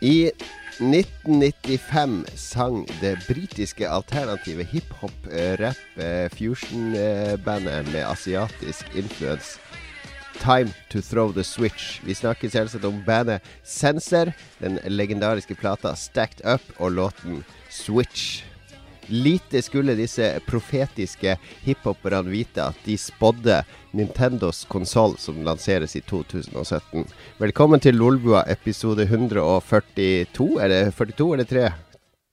I 1995 sang det britiske alternative hiphop-rap-fusion-bandet med asiatisk influence Time to Throw the Switch. Vi snakker selvsagt om bandet Sensor, den legendariske plata Stacked Up og låten Switch. Lite skulle disse profetiske hiphoperne vite at de spådde Nintendos konsoll som lanseres i 2017. Velkommen til Lolbua episode 142. Er det 42 eller 3?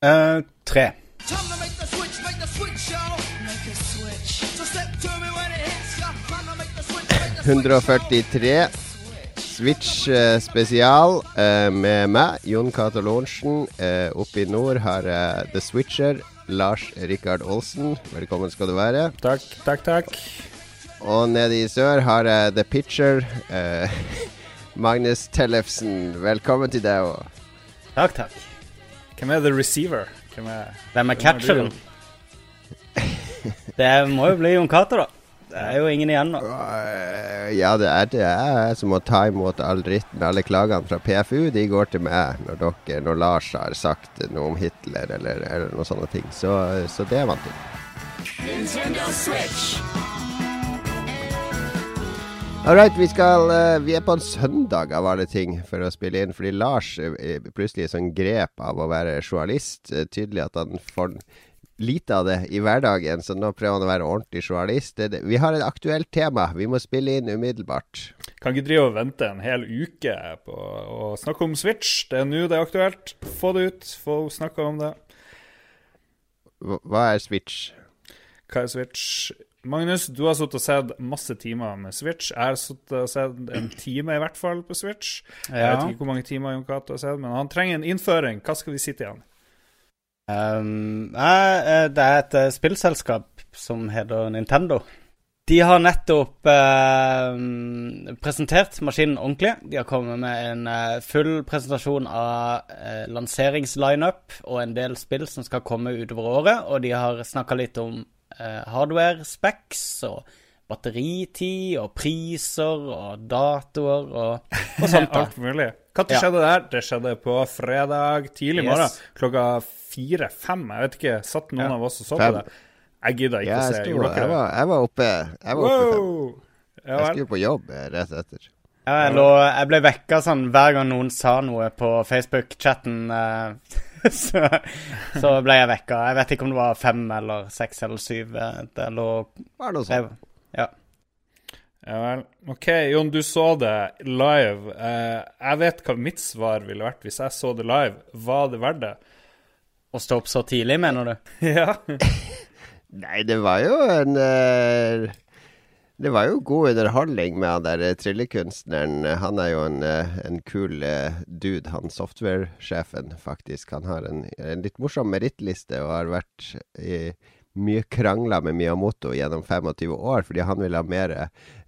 Uh, 3. 143. Switch eh, spesial eh, med meg, Jon Cato Lorentzen. Eh, oppe i nord har jeg The Switcher, Lars Rikard Olsen. Velkommen skal du være. Takk, takk, takk. Og nede i sør har jeg The Pitcher, eh, Magnus Tellefsen. Velkommen til deg òg. Takk, takk. Hvem er the receiver? Hvem er, Hvem er catcheren? det må jo bli Jon Cato, da. Det er jo ingen igjen nå. Eh, ja, det er det jeg som må ta imot all dritten. Alle klagene fra PFU de går til meg når dere, når Lars har sagt noe om Hitler eller, eller noen sånne ting. Så, så det er vant til. Nintendo Switch. All right, vi, skal, uh, vi er på en søndag av alle ting for å spille inn. Fordi Lars uh, plutselig er sånn grep av å være journalist. Tydelig at han får lite av det i hverdagen, så nå prøver han å være ordentlig journalist. Vi har et aktuelt tema. Vi må spille inn umiddelbart. Kan ikke drive og vente en hel uke på å snakke om Switch. Det er nå det er aktuelt. Få det ut. Få snakka om det. Hva er Switch? Hva er Switch? Magnus, du har sittet og sett masse timer med Switch. Jeg har sittet og sett en time i hvert fall på Switch. Ja. Jeg vet ikke hvor mange timer Jon Cato har sett, men han trenger en innføring. Hva skal vi sitte igjen? Um, det er et uh, spillselskap som heter Nintendo. De har nettopp uh, presentert maskinen ordentlig. De har kommet med en uh, full presentasjon av uh, lanseringslineup og en del spill som skal komme utover året. Og de har snakka litt om hardware specs og batteritid og priser og datoer og, og sånt. Alt mulig. Når ja. skjedde det her? Det skjedde på fredag tidlig yes. morgen. Klokka fire-fem. Jeg vet ikke, satt noen ja. av oss og så på det? Jeg gidda ikke å se. Jeg, jeg, var, jeg var oppe Jeg var oppe wow. fem. Jeg skulle på jobb eh, rett etter. Ja, jeg, lå, jeg, ble vekka sånn hver gang noen sa noe på Facebook-chatten. Uh, så, så, ble jeg vekka. Jeg vet ikke om det var fem eller seks eller syv. Eh, det lå Var det noe sånt? Ja. Ja vel. OK, Jon, du så det live. Uh, jeg vet hva mitt svar ville vært hvis jeg så det live. Var det verdt det? Å stå opp så tidlig, mener du? ja. Nei, det var jo en uh, Det var jo god underholdning med han der uh, tryllekunstneren. Han er jo en, uh, en kul dude, han software-sjefen, faktisk. Han har en, en litt morsom merittliste og har vært i mye krangler med Miyamoto gjennom 25 år, fordi han vil ha mer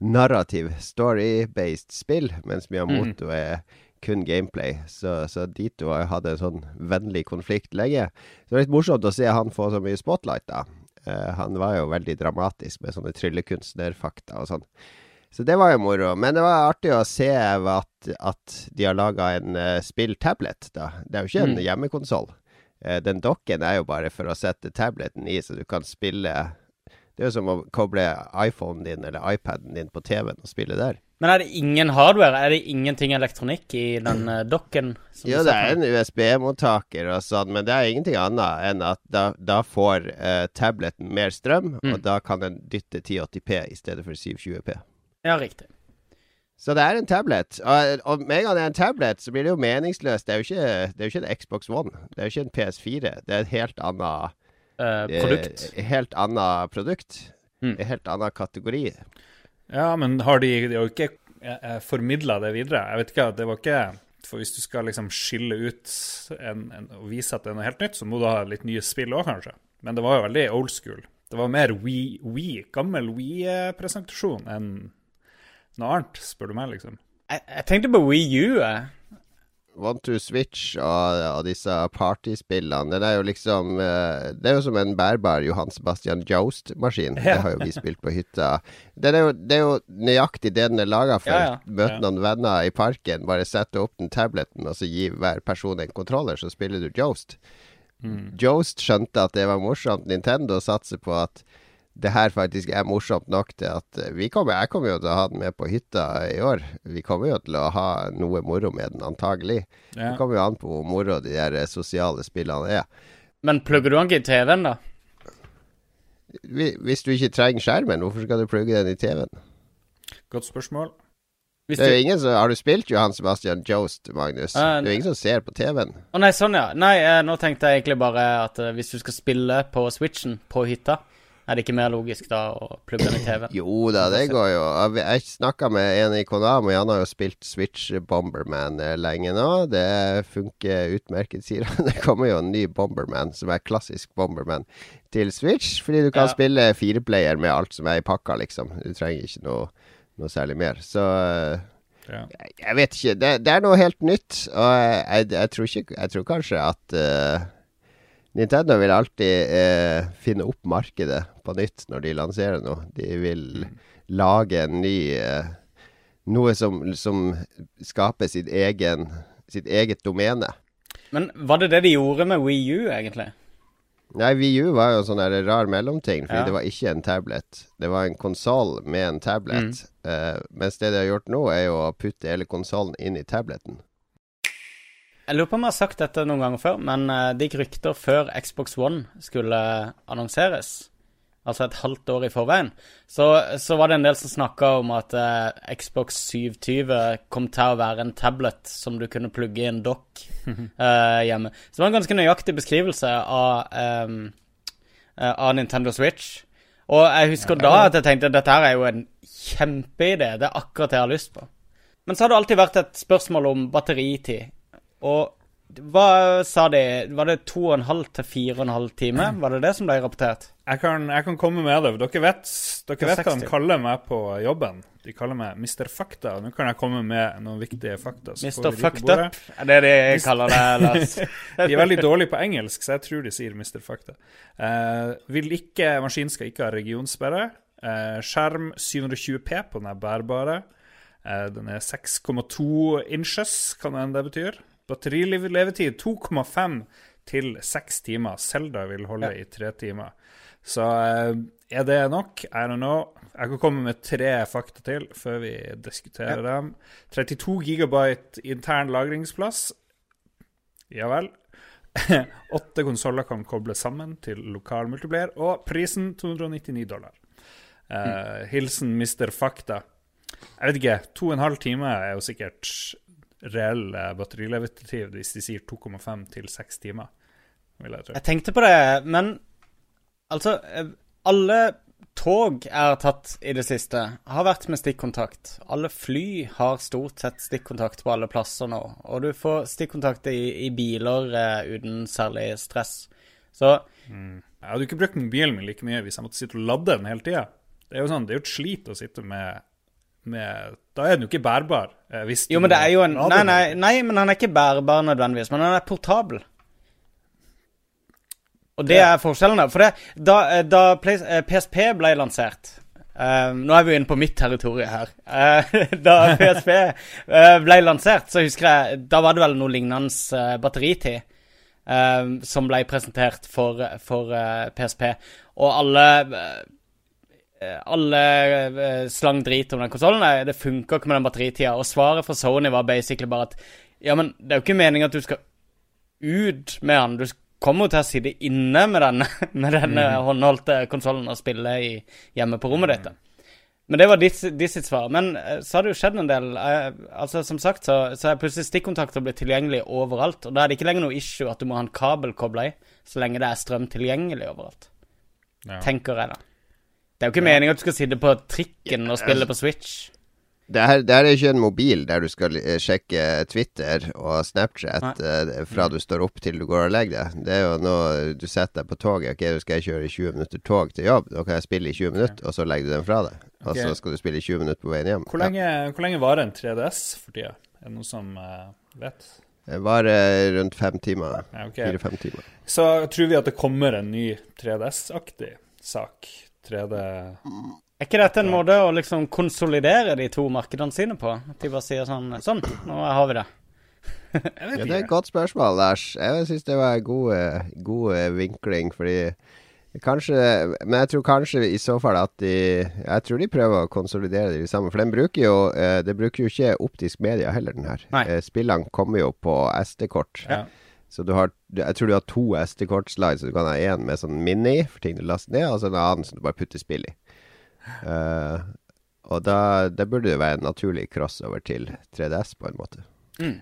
narrativ, story-based spill, mens Miyamoto mm. er kun gameplay. Så, så de to hadde en sånn vennlig konflikt lenge. Så det er litt morsomt å se han få så mye spotlight, da. Uh, han var jo veldig dramatisk med sånne tryllekunstnerfakta og sånn. Så det var jo moro. Men det var artig å se at, at de har laga en uh, spilltablet, da. Det er jo ikke en mm. hjemmekonsoll. Uh, den dokken er jo bare for å sette tableten i, så du kan spille Det er jo som å koble iPhonen din eller iPaden din på TV-en og spille der. Men er det ingen hardware? Er det ingenting elektronikk i den uh, dokken? Jo, det er en USB-mottaker og sånn, men det er ingenting annet enn at da, da får eh, tableten mer strøm, mm. og da kan den dytte 1080P i stedet for 720P. Ja, riktig. Så det er en tablet. Og, og med en gang det er en tablet, så blir det jo meningsløst. Det er jo ikke, det er jo ikke en Xbox One. Det er jo ikke en PS4. Det er et helt annet eh, Produkt. helt annet produkt. Mm. En helt annen kategori. Ja, men har de, de har jo ikke eh, formidla det videre? Jeg vet ikke, det var ikke For hvis du skal liksom skille ut en, en, og vise at det er noe helt nytt, så må du ha litt nye spill òg, kanskje. Men det var jo veldig old school. Det var mer We, Wii gammel Wii-presentasjon enn noe annet, spør du meg, liksom. Jeg, jeg tenkte på Wii U. One to Switch og, og disse partyspillene, den er jo liksom eh, Det er jo som en bærbar Johan Sebastian Joust-maskin. Det har jo vi spilt på hytta. Den er jo, det er jo nøyaktig det den er laga for. Ja, ja. Møte noen venner i parken, bare sette opp den tableten, og så gi hver person en kontroller, så spiller du Joust. Joust skjønte at det var morsomt. Nintendo satser på at det her faktisk er morsomt nok til at eh, vi kommer, jeg kommer jo til å ha den med på hytta i år. Vi kommer jo til å ha noe moro med den, antagelig. Ja. Det kommer jo an på hvor moro de der eh, sosiale spillene er. Men plugger du den ikke i TV-en, da? Hvis du ikke trenger skjermen, hvorfor skal du plugge den i TV-en? Godt spørsmål. Hvis Det er du... jo ingen som, Har du spilt Johan Sebastian Jost, Magnus? Uh, det er jo ingen som ser på TV-en. Å nei, sånn ja. Nei, nå tenkte jeg egentlig bare at hvis du skal spille på Switchen på hytta, er det ikke mer logisk da å plugge den i TV-en? Jo da, det går jo. Jeg- Jeg snakka med en i Konami, han har jo spilt Switch Bomberman eh, lenge nå. Det funker utmerket, sier han. Det kommer jo en ny Bomberman, som er klassisk Bomberman, til Switch. Fordi du kan Ja. spille fireplayer med alt som er i pakka, liksom. Du trenger ikke noe, noe særlig mer. Så eh, Ja. jeg, vet ikke. Det, det er noe helt nytt, og jeg, jeg, jeg, tror, ikke, jeg tror kanskje at eh, Nintendo vil alltid eh, finne opp markedet på nytt når de lanserer noe. De vil lage en ny eh, Noe som, som skaper sitt, egen, sitt eget domene. Men var det det de gjorde med Wii U, egentlig? Nei, Wii U var jo en sånn rar mellomting, fordi Ja. det var ikke en tablet. Det var en konsoll med en tablet. Eh, mens det de har gjort nå, er jo å putte hele konsollen inn i tableten. Jeg lurer på om jeg har sagt dette noen ganger før, men eh, det gikk rykter før Xbox One skulle annonseres, altså et halvt år i forveien, så, så var det en del som snakka om at eh, Xbox 720 kom til å være en tablet som du kunne plugge i en dock eh, hjemme. Så det var en ganske nøyaktig beskrivelse av, ehm, eh, av Nintendo Switch. Og jeg husker da at jeg tenkte at dette her er jo en kjempeidé, det er akkurat det jeg har lyst på. Men så har det alltid vært et spørsmål om batteritid. Og hva sa de? Var det to og en halv til fire og en halv time? Var det det som ble rapportert? Jeg kan, jeg kan komme med det. Dere vet, dere vet hva de kaller meg på jobben. De kaller meg Mr. Fakta. Nå kan jeg komme med noen viktige fakta. Mr. Fucked. Up, er det de kaller det, Lars? De er veldig dårlige på engelsk, så jeg tror de sier Mr. Fakta. Uh, vil ikke, Maskinen skal ikke ha regionsperre. Uh, skjerm 720P på den er bærbare. Uh, den er 6,2 inches, kan det hende det betyr. Batterilevetid 2,5 til 6 timer. Zelda vil holde i 3 timer. Så eh, er det nok? I don't know. Jeg kan komme med tre fakta til før vi diskuterer dem. 32 gigabyte intern lagringsplass. Ja vel. Åtte konsoller kan kobles sammen til lokal multiplier, og prisen 299 dollar. Eh, hilsen Mr. Fakta. Jeg vet ikke, to og en halv time er jo sikkert reell batterilevetid hvis de sier 2,5 til 6 timer, vil jeg tro. Jeg tenkte på det, men altså eh, Alle tog jeg har tatt i det siste, har vært med stikkontakt. Alle fly har stort sett stikkontakt på alle plasser nå. Og du får stikkontakt i, i biler eh, uten særlig stress. Så Jeg hadde ikke brukt mobilen min like mye hvis jeg måtte sitte og lade den hele tida. Det er jo sånn, det er jo et slit å sitte med, med Da er den jo ikke bærbar. eh, Hvis Jo, men det er jo en Nei, nei, nei, men han er ikke bærbar nødvendigvis, men han er portabel. Og det er forskjellen der. For det, da, eh, da eh, PSP ble lansert eh, Nå er vi jo inne på mitt territorium her. Uh, da PSP uh, ble lansert, så husker jeg Da var det vel noe lignende uh, batteritid eh, som ble presentert for, for eh, PSP. Og alle eh, alle eh, slang drit om den konsollen. Det funker ikke med den batteritida. Og svaret fra Sony var basically bare at ja, men det er jo ikke meningen at du skal ut med den. Du kommer jo til å sitte inne med denne, med denne håndholdte konsollen og spille i, hjemme på rommet ditt. Men det var ditt, sitt svar. Men eh, så har det jo skjedd en del. Eh, altså Som sagt så, så er plutselig stikkontakter blitt tilgjengelig overalt. Og da er det ikke lenger noe issue at du må ha en kabel kobla i, så lenge det er strøm tilgjengelig overalt. Ja. Tenker jeg, da. Det er jo ikke meningen at du skal sitte på trikken og spille på Switch. Det her, det her er ikke en mobil der du skal eh, sjekke Twitter og Snapchat eh, fra du står opp til du går og legger deg. Det er jo når du setter deg på toget. Ok, du skal jeg kjøre 20 minutter tog til jobb. Da kan jeg spille i 20 minutter, og så legger du den fra deg. Og okay. så skal du spille i 20 minutter på veien hjem. Hvor lenge, hvor lenge varer en 3DS for tida? Er det noen som uh, vet? Det varer rundt fem timer. Ja, ok. Fire-fem timer. Så tror vi at det kommer en ny 3DS-aktig sak. 3D Er ikke dette en måte å liksom konsolidere de to markedene sine på? At de bare sier sånn Sånn, nå har vi det. Ja, det er et godt spørsmål, Lars. Jeg syns det var en god, eh, god vinkling, fordi Kanskje Men jeg tror kanskje i så fall at de Jeg tror de prøver å konsolidere det sammen. For den bruker jo eh, Det bruker jo ikke optisk media heller, den her. Nei. Eh, Spillene kommer jo på SD-kort. Ja. Så du har Jeg tror du har to SD-kort-slides. Så du kan ha én med sånn mini for ting du laster ned, og så en annen som du bare putter spill i. Uh, og da, da burde det være en naturlig crossover til 3DS, på en måte. Mm.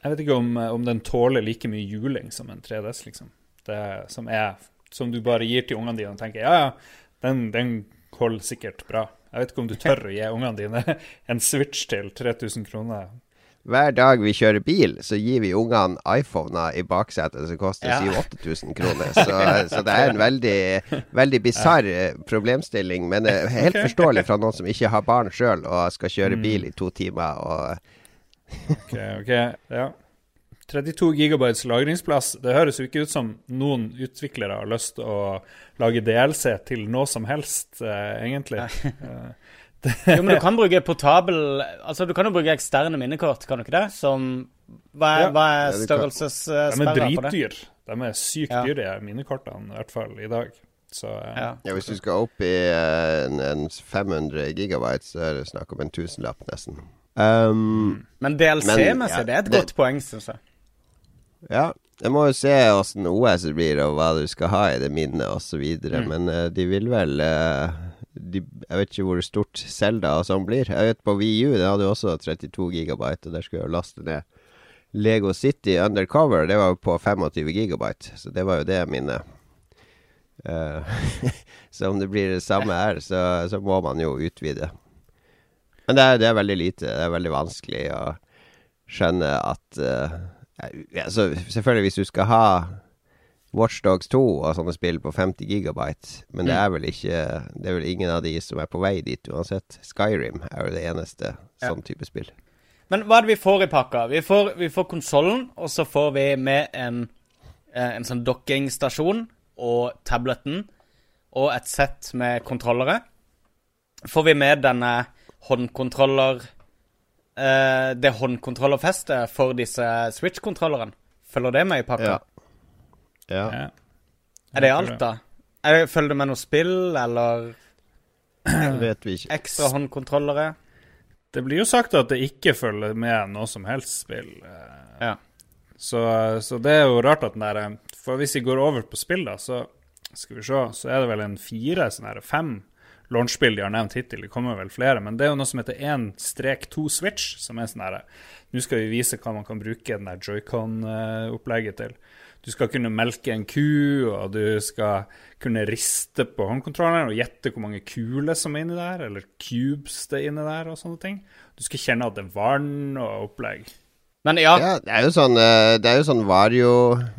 Jeg vet ikke om, om den tåler like mye juling som en 3DS, liksom. Det som er Som du bare gir til ungene dine og tenker ja, ja, den, den holder sikkert bra. Jeg vet ikke om du tør å gi ungene dine en Switch til 3000 kroner. Hver dag vi kjører bil, så gir vi ungene iPhoner i baksetet som koster Ja. 7000-8000 kroner. Så, så det er en veldig, veldig bisarr eh, problemstilling, men eh, helt forståelig fra noen som ikke har barn sjøl og skal kjøre Mm. bil i to timer. Og Ok, ok, ja. 32 gigabytes lagringsplass. Det høres jo ikke ut som noen utviklere har lyst til å lage DLC til noe som helst, eh, egentlig. Jo, men du kan bruke portabel Altså, du kan jo bruke eksterne minnekort, kan du ikke det? Som Hva er, Ja. hva er de på det? de er størrelsessperra dritdyr. De er sykt Ja. dyre, minnekortene, i hvert fall i dag. Så eh, Ja. ja, hvis du skal opp i eh, en, en 500 gigabyte, så er det snakk om en tusenlapp, nesten. Um, Men Men, DLC-messig, ja, det er et det- godt poeng, syns jeg. Ja, jeg må jo se åssen OS blir, og hva du skal ha i det minnet osv. Mm. Men uh, de vil vel eh, de, Jeg vet ikke hvor stort Zelda og sånn blir. Jeg vet På VU det hadde jo også 32 gigabyte, og der skulle jeg laste ned Lego City Undercover. Det var jo på 25 gigabyte, så det var jo det minnet. Uh, så om det blir det samme her, så, så må man jo utvide. Men det er, det er veldig lite. Det er veldig vanskelig å skjønne at uh, ja, så Selvfølgelig, hvis du skal ha Watchdogs 2 og sånne spill på 50 gigabyte, men det Mm. er vel ikke Det er vel ingen av de som er på vei dit uansett. Skyrim er jo det eneste Ja. sånn type spill. Men hva er det vi får i pakka? Vi får, vi får konsollen, og så får vi med en, eh, en sånn dokkingstasjon og tableten og et sett med kontrollere. Får vi med denne håndkontroller eh, Det håndkontrollerfestet for disse Switch-kontrollerne. Følger det med i pakka? Ja. Ja. ja. Er det alt, da? Er det, følger det med noe spill, eller Det vet vi ikke. ekstra håndkontrollere? Det blir jo sagt at det ikke følger med noe som helst spill. eh, Ja. Så, så det er jo rart at den der eh, For hvis vi går over på spill, da, så skal vi se, så er det vel en fire, sånn her, fem launchspill de har nevnt hittil. Det kommer vel flere, men det er jo noe som heter 1-2 Switch, som er sånn her Nå skal vi vise hva man kan bruke den der joycon-opplegget til. Du skal kunne melke en ku, og du skal kunne riste på håndkontrolleren og gjette hvor mange kuler som er inni der, eller cubes det er inni der, og sånne ting. Du skal kjenne at det er vann og opplegg. Men ja, Ja, det er jo sånn, eh, det er jo sånn Vario,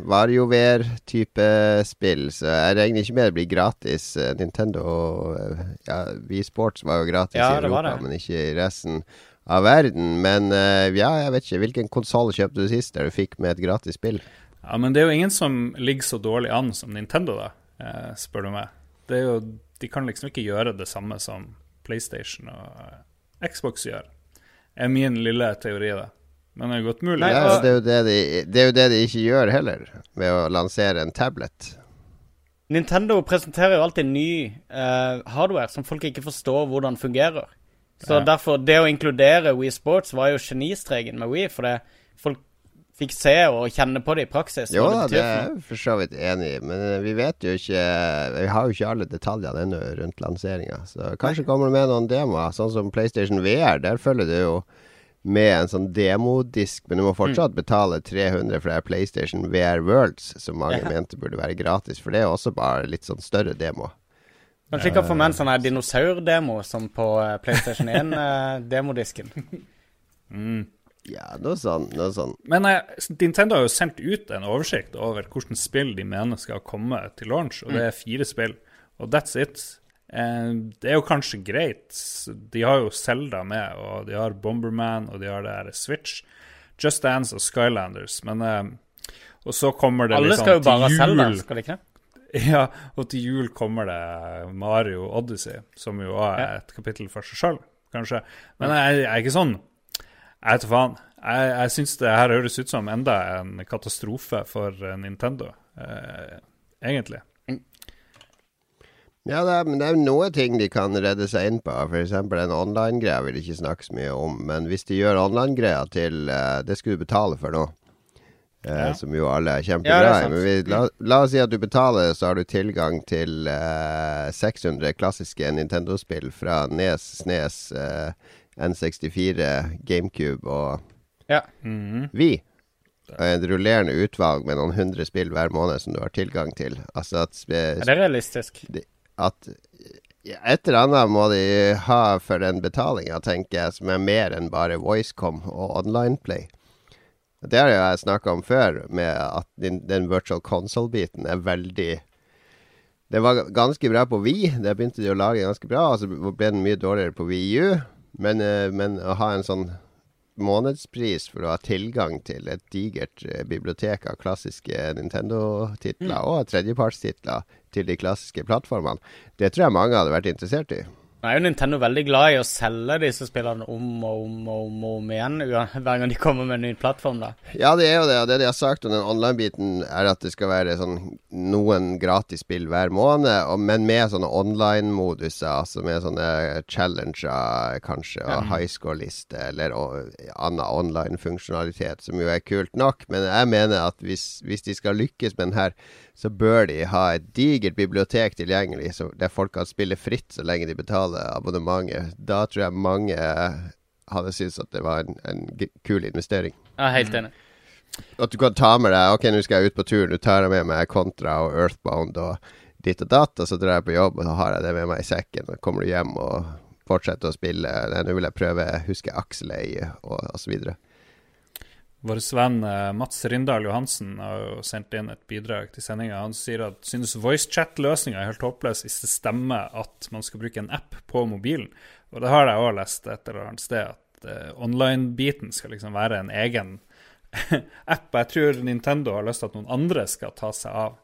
WarioWare-type spill, så jeg regner ikke med det blir gratis. Eh, Nintendo og ja, Wii Sports var jo gratis Ja, i Europa, det. men ikke i resten av verden. Men eh, ja, jeg vet ikke. Hvilken konsoll kjøpte du sist der du fikk med et gratis spill? Ja, men det er jo ingen som ligger så dårlig an som Nintendo, da, eh, spør du meg. Det er jo, de kan liksom ikke gjøre det samme som PlayStation og eh, Xbox gjør, er min lille teori, da. Men det er godt mulig. Nei, Ja, det, er jo det, de, det er jo det de ikke gjør heller, ved å lansere en tablet. Nintendo presenterer jo alltid ny uh, hardware som folk ikke forstår hvordan fungerer. Så Ja. derfor, det å inkludere Wii Sports var jo genistreken med Wii, for det, folk fikk se og kjenne på det i praksis. Jo da, det det er jeg for så vidt enig i, men eh, vi vet jo ikke Vi har jo ikke alle detaljene ennå rundt lanseringa. Så kanskje kommer det med noen demoer, sånn som PlayStation VR. Der følger det jo med en sånn demodisk, men du må Mm. fortsatt betale 300 for det er PlayStation VR Worlds, som mange Ja. mente burde være gratis. For det er også bare litt sånn større demo. Kanskje ikke få med en sånn her dinosaurdemo som på eh, PlayStation 1-demodisken. Mm. Ja, noe sånn. Noe sånn. Men eh, Nintendo har jo sendt ut en oversikt over hvilke spill de mener skal komme til launch, og det er fire spill. Og that's it. Eh, det er jo kanskje greit. De har jo Zelda med, og de har Bomberman, og de har det her Switch Just Dance og Skylanders. Men eh, Og så kommer det Alle liksom skal jo bare ha skal de ikke? Ja, og til jul kommer det Mario Odyssey, som jo er et kapittel for seg sjøl, kanskje. Men jeg, jeg er ikke sånn Jeg vet da faen. Jeg, jeg syns det her høres ut som enda en katastrofe for eh, Nintendo, eh, egentlig. Ja, det er, men det er jo noen ting de kan redde seg inn på. F.eks. en online-greie vil de ikke snakke så mye om. Men hvis de gjør online-greia til eh, Det skal du betale for nå. Eh, Ja. Som jo alle er kjempebra kjempeglad i. Ja, Men vi, la, la oss si at du betaler, så har du tilgang til eh, 600 klassiske Nintendo-spill fra Nes, Snes, eh, N64, GameCube og Mhm. Vi. Et rullerende utvalg med noen hundre spill hver måned som du har tilgang til. Altså at Er det realistisk? at ja, et eller annet må de ha for den betalinga, tenker jeg, som er mer enn bare VoiceCom og OnlinePlay. Det har jeg snakka om før, med at den, den virtual console-biten er veldig Det var ganske bra på Wii. Det begynte de å lage ganske bra, og så ble den mye dårligere på Wii U. Men, eh, men å ha en sånn månedspris for å ha tilgang til et digert eh, bibliotek av klassiske Nintendo-titler og tredjepartstitler til de klassiske plattformene, det tror jeg mange hadde vært interessert i. Nå er jo Nintendo veldig glad i å selge disse spillene om og om og om, og om igjen hver gang de kommer med en ny plattform. da. Ja, det er jo det. Og det de har sagt om den online-biten, er at det skal være sånn noen gratisspill hver måned, og, men med sånne online-moduser, altså med sånne challenger, kanskje, og high score-liste, eller og, annen online-funksjonalitet, som jo er kult nok. Men jeg mener at hvis, hvis de skal lykkes med den her, så bør de ha et digert bibliotek tilgjengelig, så der folk kan spille fritt så lenge de betaler abonnementet. Da tror jeg mange hadde syntes at det var en, en kul investering. Er helt enig. At du kan ta med deg Ok, nå skal jeg ut på tur. Nå tar jeg med meg Contra og Earthbound og ditt og datt, og så drar jeg på jobb, og så har jeg det med meg i sekken. Og kommer du hjem og fortsetter å spille. Nå vil jeg prøve Husker Axelay og, og så videre. Vår venn eh, Mats Rindal Johansen har jo sendt inn et bidrag til sendinga. Han sier at synes voicechat-løsninga er helt håpløs hvis det stemmer at man skal bruke en app på mobilen. Og det har jeg òg lest et eller annet sted, at uh, online-biten skal liksom være en egen app. Jeg tror Nintendo har lyst til at noen andre skal ta seg av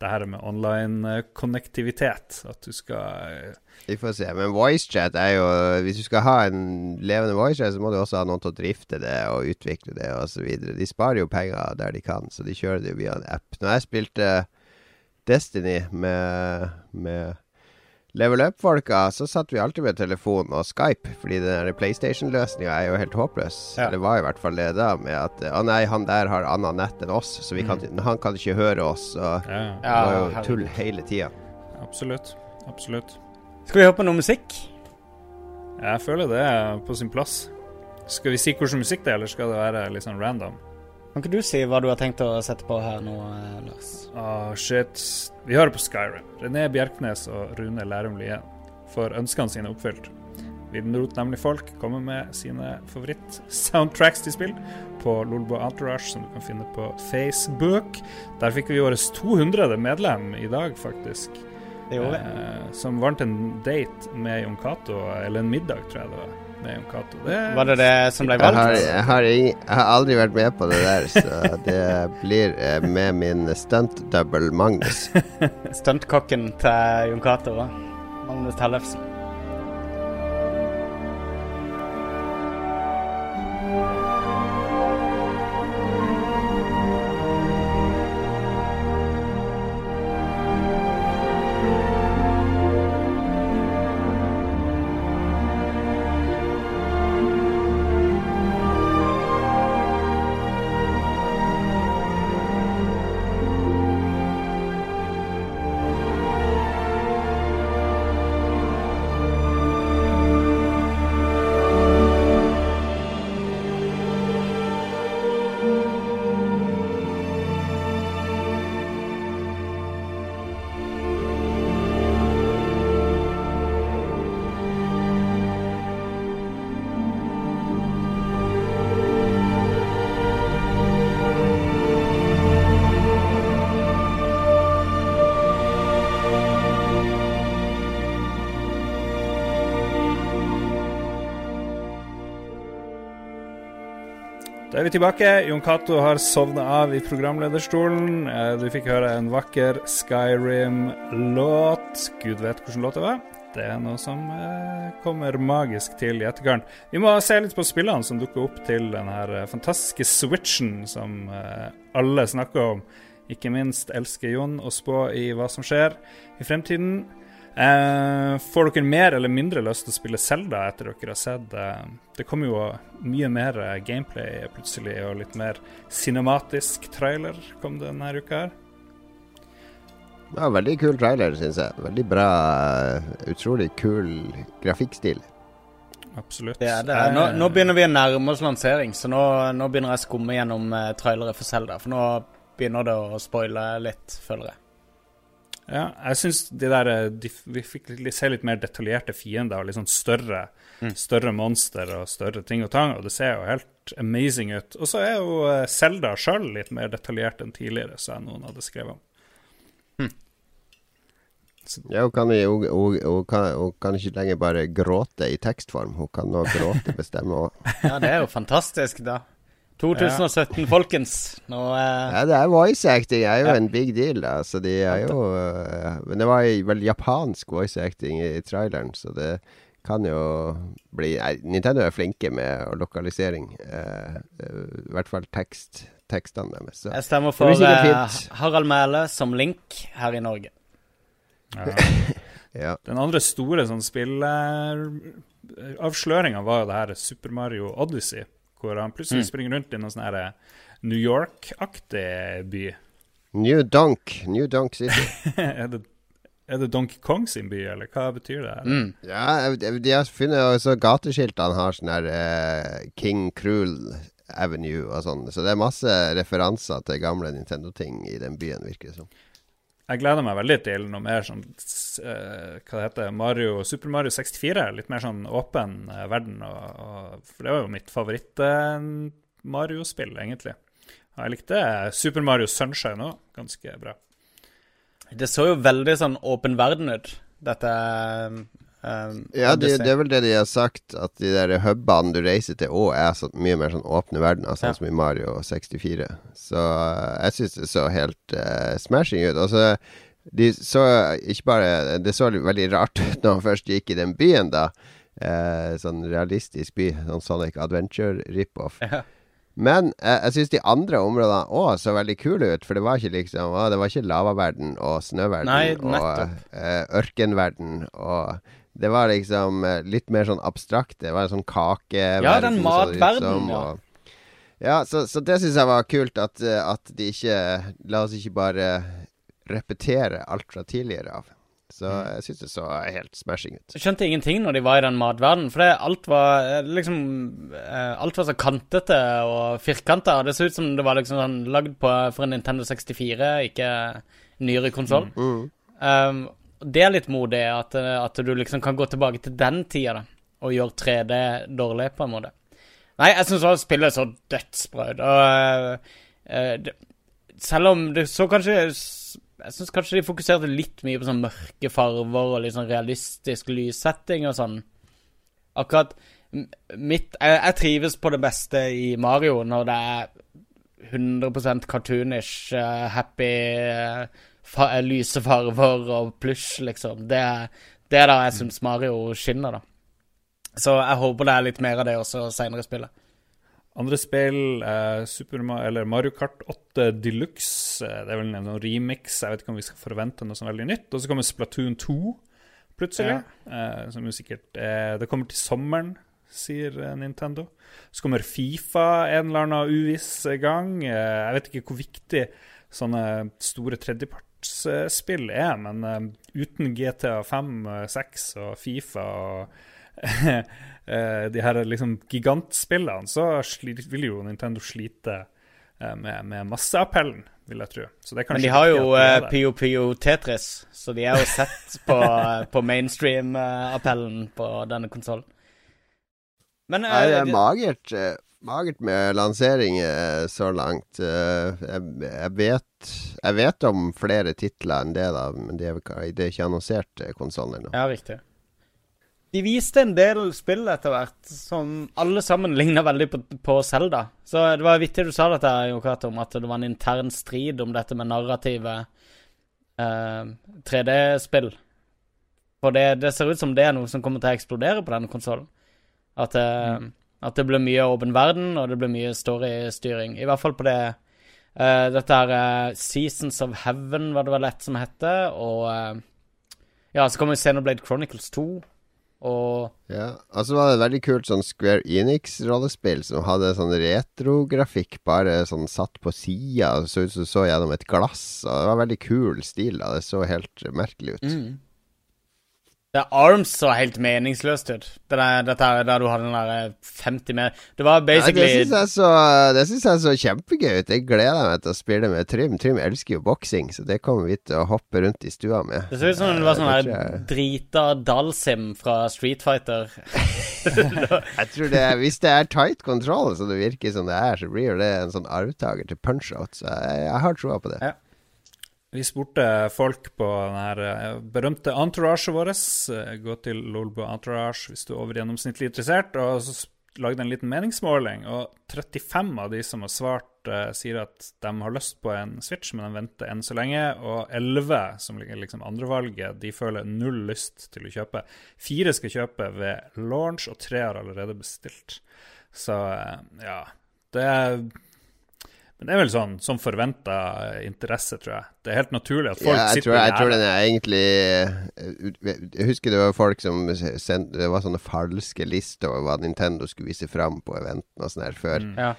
det her med online-konnektivitet. At du skal eh, Vi får se. Men voicechat er jo Hvis du skal ha en levende voicechat, så må du også ha noen til å drifte det og utvikle det osv. De sparer jo penger der de kan, så de kjører det via en app. Når jeg spilte Destiny med, med Level Up-folka, så satt vi alltid med telefon og Skype, fordi den PlayStation-løsninga er jo helt håpløs. Ja. Det var i hvert fall det da, med at Å nei, han der har annet nett enn oss, så vi kan, han kan ikke høre oss. Og Ja, det var jo tull hele tida. absolutt. Absolutt. Skal vi høre på noe musikk? Jeg føler det er på sin plass. Skal vi si hvilken musikk det er, eller skal det være litt sånn random? Kan ikke du si hva du har tenkt å sette på her nå, eh, Lars? Ah, shit. Vi hører på Skyrim. René Bjerknes og Rune Lærum Lien får ønskene sine oppfylt. Vitenrot nemlig folk kommer med sine favoritt-soundtracks til spill på Lolbo Entourage, som du kan finne på Facebook. Der fikk vi vårt 200. medlem i dag, faktisk. Det gjorde vi. Eh, som vant en date med Jon Cato, eller en middag, tror jeg det var, med Jon Cato. Var det det som ble Jeg har, valgt? jeg, har ing- jeg har aldri vært med på det der, så det blir eh, med min stunt-double Magnus. Stuntkokken til Jon Cato. Magnus Tellefsen. Da er vi tilbake. Jon Cato har sovna av i programlederstolen. Eh, du fikk høre en vakker Skyrim-låt. Gud vet hvilken låt var. Det er noe som eh, kommer magisk til i etterkant. Vi må se litt på spillene som dukker opp til den her eh, fantastiske switchen som alle snakker om. Ikke minst elsker Jon å spå i hva som skjer i fremtiden. Eh, får dere mer eller mindre lyst til å spille Zelda etter dere har sett eh, Det kommer jo mye mer gameplay plutselig, og litt mer cinematisk trailer kom det denne uka her. Ja, veldig kul trailer, syns jeg. Veldig bra. Utrolig kul grafikkstil. Absolutt. Det det. Nå, nå, begynner vi å nærme oss lansering, så nå, nå begynner jeg å skumme gjennom uh, trailere for Zelda. For nå begynner det å spoile litt, føler jeg. Ja, jeg syns de der eh, de, Vi fikk se litt mer detaljerte fiender og litt sånn større, mm. større monster og større ting og tang, og det ser jo helt amazing ut. Og så er jo Selda eh, sjøl litt mer detaljert enn tidligere, så jeg noen hadde skrevet om. Mm. Ja, hun kan, hun, hun, hun, kan, hun kan, ikke lenger bare gråte i tekstform. Hun kan nå gråte bestemme òg. ja, det er jo fantastisk, da. 2017, folkens. Nå eh... Ja, det er voice acting Det er jo ja. en big deal, da. Så de er jo uh, Men det var vel japansk voice acting i, i, traileren, så det kan jo bli nei, Nintendo er flinke med lokalisering. Uh, uh, I hvert fall tekst, tekstene deres. Jeg stemmer for Harald Mæle som Link her i Norge. Ja. ja. Den andre store sånn spilleavsløringa var jo det her Super Mario Odyssey hvor han plutselig mm. springer rundt i noen sånn New York-aktig by. New Donk. New Donk City. er, det, er det Donkey Kong sin by, eller hva betyr det? Mm. Ja, de har funnet også gateskiltene har sånn her uh, King Cruel Avenue og sånn. Så det er masse referanser til gamle Nintendo-ting i den byen, virker det som. Jeg gleder meg veldig til noe mer sånn uh, Hva det heter Mario, Super Mario 64. Litt mer sånn åpen uh, verden. Og, og, for det var jo mitt favoritt-Mario-spill, uh, egentlig. Og jeg likte Super Mario Sunshine òg ganske bra. Det så jo veldig sånn åpen verden ut, dette Um, ja, det, det, er vel det de har sagt, at de der hubene du reiser til òg er så mye mer sånn åpne verdener, sånn ja. som i Mario 64. Så uh, jeg syns det så helt uh, smashing ut. Altså, de så ikke bare Det så veldig rart ut når man først gikk i den byen, da. Uh, sånn realistisk by. Sånn Sonic Adventure rip-off. Ja. Men eh, jeg syns de andre områdene òg så veldig kule ut. For det var ikke liksom å, Det var ikke lavaverden og snøverden Nei, og eh, ørkenverden og det var liksom eh, litt mer sånn abstrakt. Det var en sånn kake Ja, den matverden, ja. ja, så, så det syns jeg var kult, at, eh, at, de ikke La oss ikke bare repetere alt fra tidligere av. Så mm. jeg syns det så helt smashing ut. Jeg skjønte ingenting når de var i den matverdenen, for det, alt var eh, liksom Alt var så kantete og firkanta. Det så ut som det var liksom sånn lagd på, for en Nintendo 64, ikke nyere konsoll. Mm. Mm. Um, det er litt modig, at, at, du liksom kan gå tilbake til den tida da, og gjøre 3D dårlig, på en måte. Nei, jeg syns spillet så dødsbra. Og uh, det, selv om det så kanskje Jeg syns kanskje de fokuserte litt mye på sånn mørke farver og sånn realistisk lyssetting og sånn. Akkurat mitt jeg, jeg, trives på det beste i Mario når det er 100 cartoonish, uh, happy uh, lyse farver og plush, liksom. Det, det er da jeg syns Mario skinner, da. Så jeg håper det er litt mer av det også seinere i spillet. Andre spill, eh, Super Mario, eller Mario Kart 8 Deluxe. Eh, det er vel en remix. Jeg vet ikke om vi skal forvente noe sånt veldig nytt. Og så kommer Splatoon 2 plutselig. Ja. Eh, som jo sikkert eh, Det kommer til sommeren, sier eh, Nintendo. Så kommer Fifa en eller annen uviss gang. Eh, jeg vet ikke hvor viktig sånne store tredjepart sportsspill er, men uh, uten GTA 5, 6 og Fifa og uh, de her liksom gigantspillene, så vil jo Nintendo slite uh, med, med masseappellen, vil jeg tro. men de har jo uh, Pio Pio Tetris, så de er jo sett på, på mainstream-appellen på denne konsollen. Men Nei, det er magert magert med lanseringer så langt. Eh, jeg, jeg, vet, jeg, vet, om flere titler enn det, da, men det er, det er ikke annonsert konsoll konsoller ennå. Ja, riktig. De viste en del spill etter hvert som alle sammen ligna veldig på, på Zelda. Så det var vittig du sa dette, Jokato, om at det var en intern strid om dette med narrative eh, 3D-spill. For det, det, ser ut som det er noe som kommer til å eksplodere på denne konsollen. At, eh, mm. At, det blir mye åpen verden, og det blir mye storystyring. I hvert fall på det uh, Dette her eh, Seasons of Heaven, var det vel ett som heter, og uh, Ja, så kommer Xenoblade Chronicles 2. Og Ja, altså så var det et veldig kult sånn Square Enix-rollespill som hadde sånn retrografikk bare sånn satt på sida, så ut som du så gjennom et glass. Og det var veldig kul stil. da Det så helt merkelig ut. Mm. Det Arms så helt meningsløst ut. Det der, dette der du hadde den der 50 eh, mer Det var basically ja, Det syns jeg, så kjempegøy ut. Jeg gleder meg til å spille med Trym. Trym elsker jo boksing, så det kommer vi til å hoppe rundt i stua med. Det så ut som det var sånn her jeg... drita Dalsim fra Street Fighter. jeg tror det er, Hvis det er tight control, så det virker som det er, så blir det en sånn arvtaker til punch-out. Så jeg, jeg har troa på det. Ja. Vi spurte folk på den eh, berømte entouragen vårt. Eh, gå til Lolbo Entourage hvis du er over gjennomsnittlig interessert. Og så lagde en liten meningsmåling, og 35 av de som har svart, uh, sier at de har lyst på en Switch, men de venter enn så lenge. Og 11, som ligger liksom andrevalget, de føler null lyst til å kjøpe. Fire skal kjøpe ved launch, og tre har allerede bestilt. Så ja. Det er men det er vel sånn som forventa interesse, tror jeg. Det er helt naturlig at folk ja, jeg sitter tror, jeg, tror den er egentlig eh, Jeg husker det var folk som sendte Det var sånne falske lister over hva Nintendo skulle vise fram på eventen og sånn her før. Mm. Ja.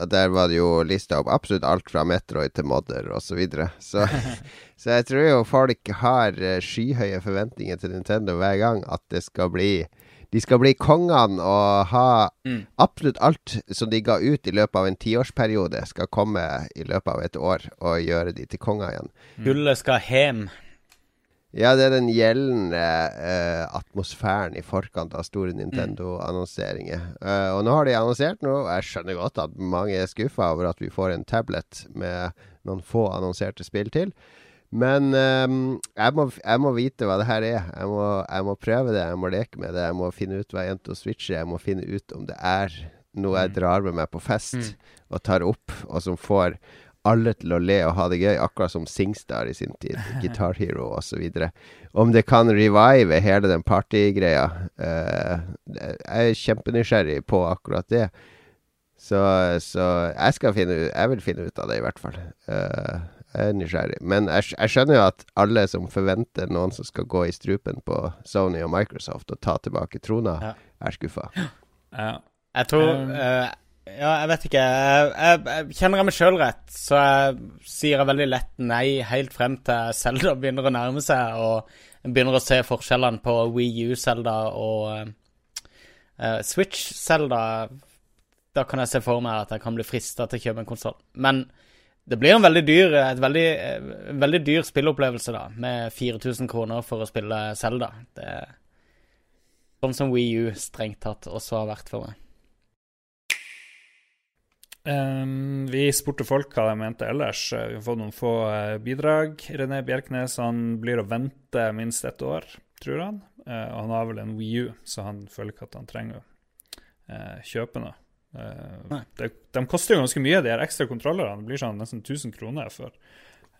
Og der var det jo lista opp absolutt alt fra Metroid til Modder osv. Så, videre. så Så jeg tror jo folk har eh, skyhøye forventninger til Nintendo hver gang at det skal bli de skal bli kongene og ha mm. absolutt alt som de ga ut i løpet av en tiårsperiode, skal komme i løpet av et år og gjøre de til konger igjen. Mm. Gullet skal hjem. Ja, det er den gjeldende uh, atmosfæren i forkant av store Nintendo-annonseringer. Uh, og nå har de annonsert noe. Jeg skjønner godt at mange er skuffa over at vi får en tablet med noen få annonserte spill til. Men um, jeg, må, jeg, må, vite hva det her er. Jeg må, jeg må, prøve det, jeg må leke med det. Jeg må finne ut hva jeg endte å switche. Jeg må finne ut om det er noe jeg mm. drar med meg på fest mm. og tar opp, og som får alle til å le og ha det gøy, akkurat som Singstar i sin tid. Guitar Hero osv. Om det kan revive hele den partygreia. Uh, jeg er kjempenysgjerrig på akkurat det. Så, så jeg, skal finne, jeg vil finne ut av det, i hvert fall. Uh, jeg er nysgjerrig. Men jeg, jeg, skjønner jo at alle som forventer noen som skal gå i strupen på Sony og Microsoft og ta tilbake trona, ja. er skuffa. Ja. Jeg tror uh, Ja, jeg vet ikke. Jeg, jeg, jeg kjenner jeg meg sjøl rett, så jeg sier jeg veldig lett nei helt frem til Zelda begynner å nærme seg, og begynner å se forskjellene på Wii U-Zelda og uh, Switch-Zelda. Da kan jeg se for meg at jeg kan bli frista til å kjøpe en konsoll. Men det blir en veldig dyr, et veldig, veldig dyr spillopplevelse, da, med 4000 kroner for å spille Selda. Det er sånn som Wii U strengt tatt også har vært for meg. Um, vi spurte folk hva de mente ellers. Vi har fått noen få uh, bidrag. René Bjerknes han blir å vente minst ett år, tror han. Uh, han har vel en Wii U, så han føler ikke at han trenger å uh, kjøpe noe. Uh, det, de koster jo ganske mye, de her ekstra kontrollerne. Det blir sånn nesten 1000 kroner for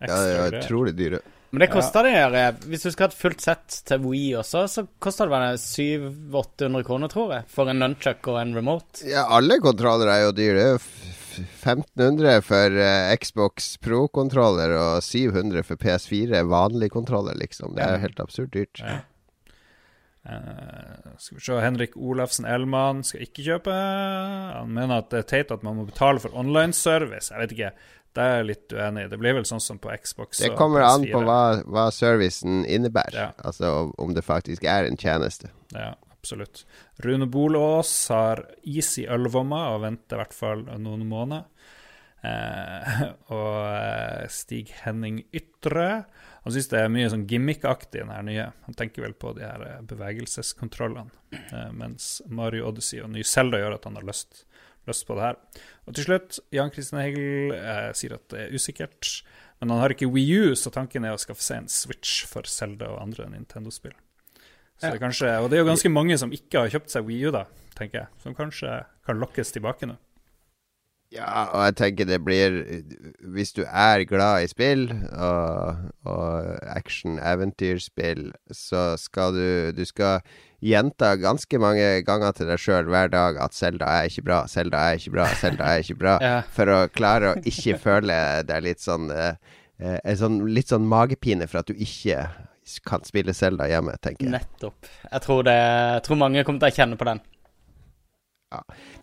ekstra Ja, det er utrolig dyre. Men det koster ja. det her Hvis du skal ha et fullt sett til Wii også, så koster det vel 700-800 kroner, tror jeg. For en nunchuck og en remote. Ja, alle kontroller er jo dyre. Det er jo 1500 for uh, Xbox Pro-kontroller og 700 for PS4 vanlig kontroller, liksom. Det er jo helt absurd dyrt. Ja. Uh, skal vi se, Henrik Olafsen Elman skal ikke kjøpe. Han mener at det er teit at man må betale for online-service. Jeg vet ikke, det er jeg litt uenig i. Det blir vel sånn som på Xbox. Det kommer an på hva, hva servicen innebærer. Ja. Altså om det faktisk er en tjeneste. Ja, absolutt. Rune Bolås har is i ølvomma og venter i hvert fall noen måneder. Uh, og uh, Stig Henning Ytre han syns det er mye sånn gimmickaktig den nye. Han tenker vel på de her eh, bevegelseskontrollene. Eh, mens Mario Odyssey og ny Zelda gjør at han har lyst, lyst på det her. Og til slutt, Jan Christian Hegel eh, sier at det er usikkert. Men han har ikke Wii U, så tanken er å skaffe seg en Switch for Zelda og andre Nintendo-spill. Så det kanskje, og det er jo ganske mange som ikke har kjøpt seg Wii U, da, tenker jeg. Som kanskje kan lokkes tilbake nå. Ja, og jeg tenker det blir Hvis du er glad i spill og, og action-eventyrspill, så skal du Du skal gjenta ganske mange ganger til deg sjøl hver dag at Selda er ikke bra, Selda er ikke bra, Selda er ikke bra, Ja. for å klare å ikke føle deg litt sånn eh, en sånn, Litt sånn magepine for at du ikke kan spille Selda hjemme, tenker jeg. Nettopp. Jeg tror, det, jeg tror mange kommer til å kjenne på den.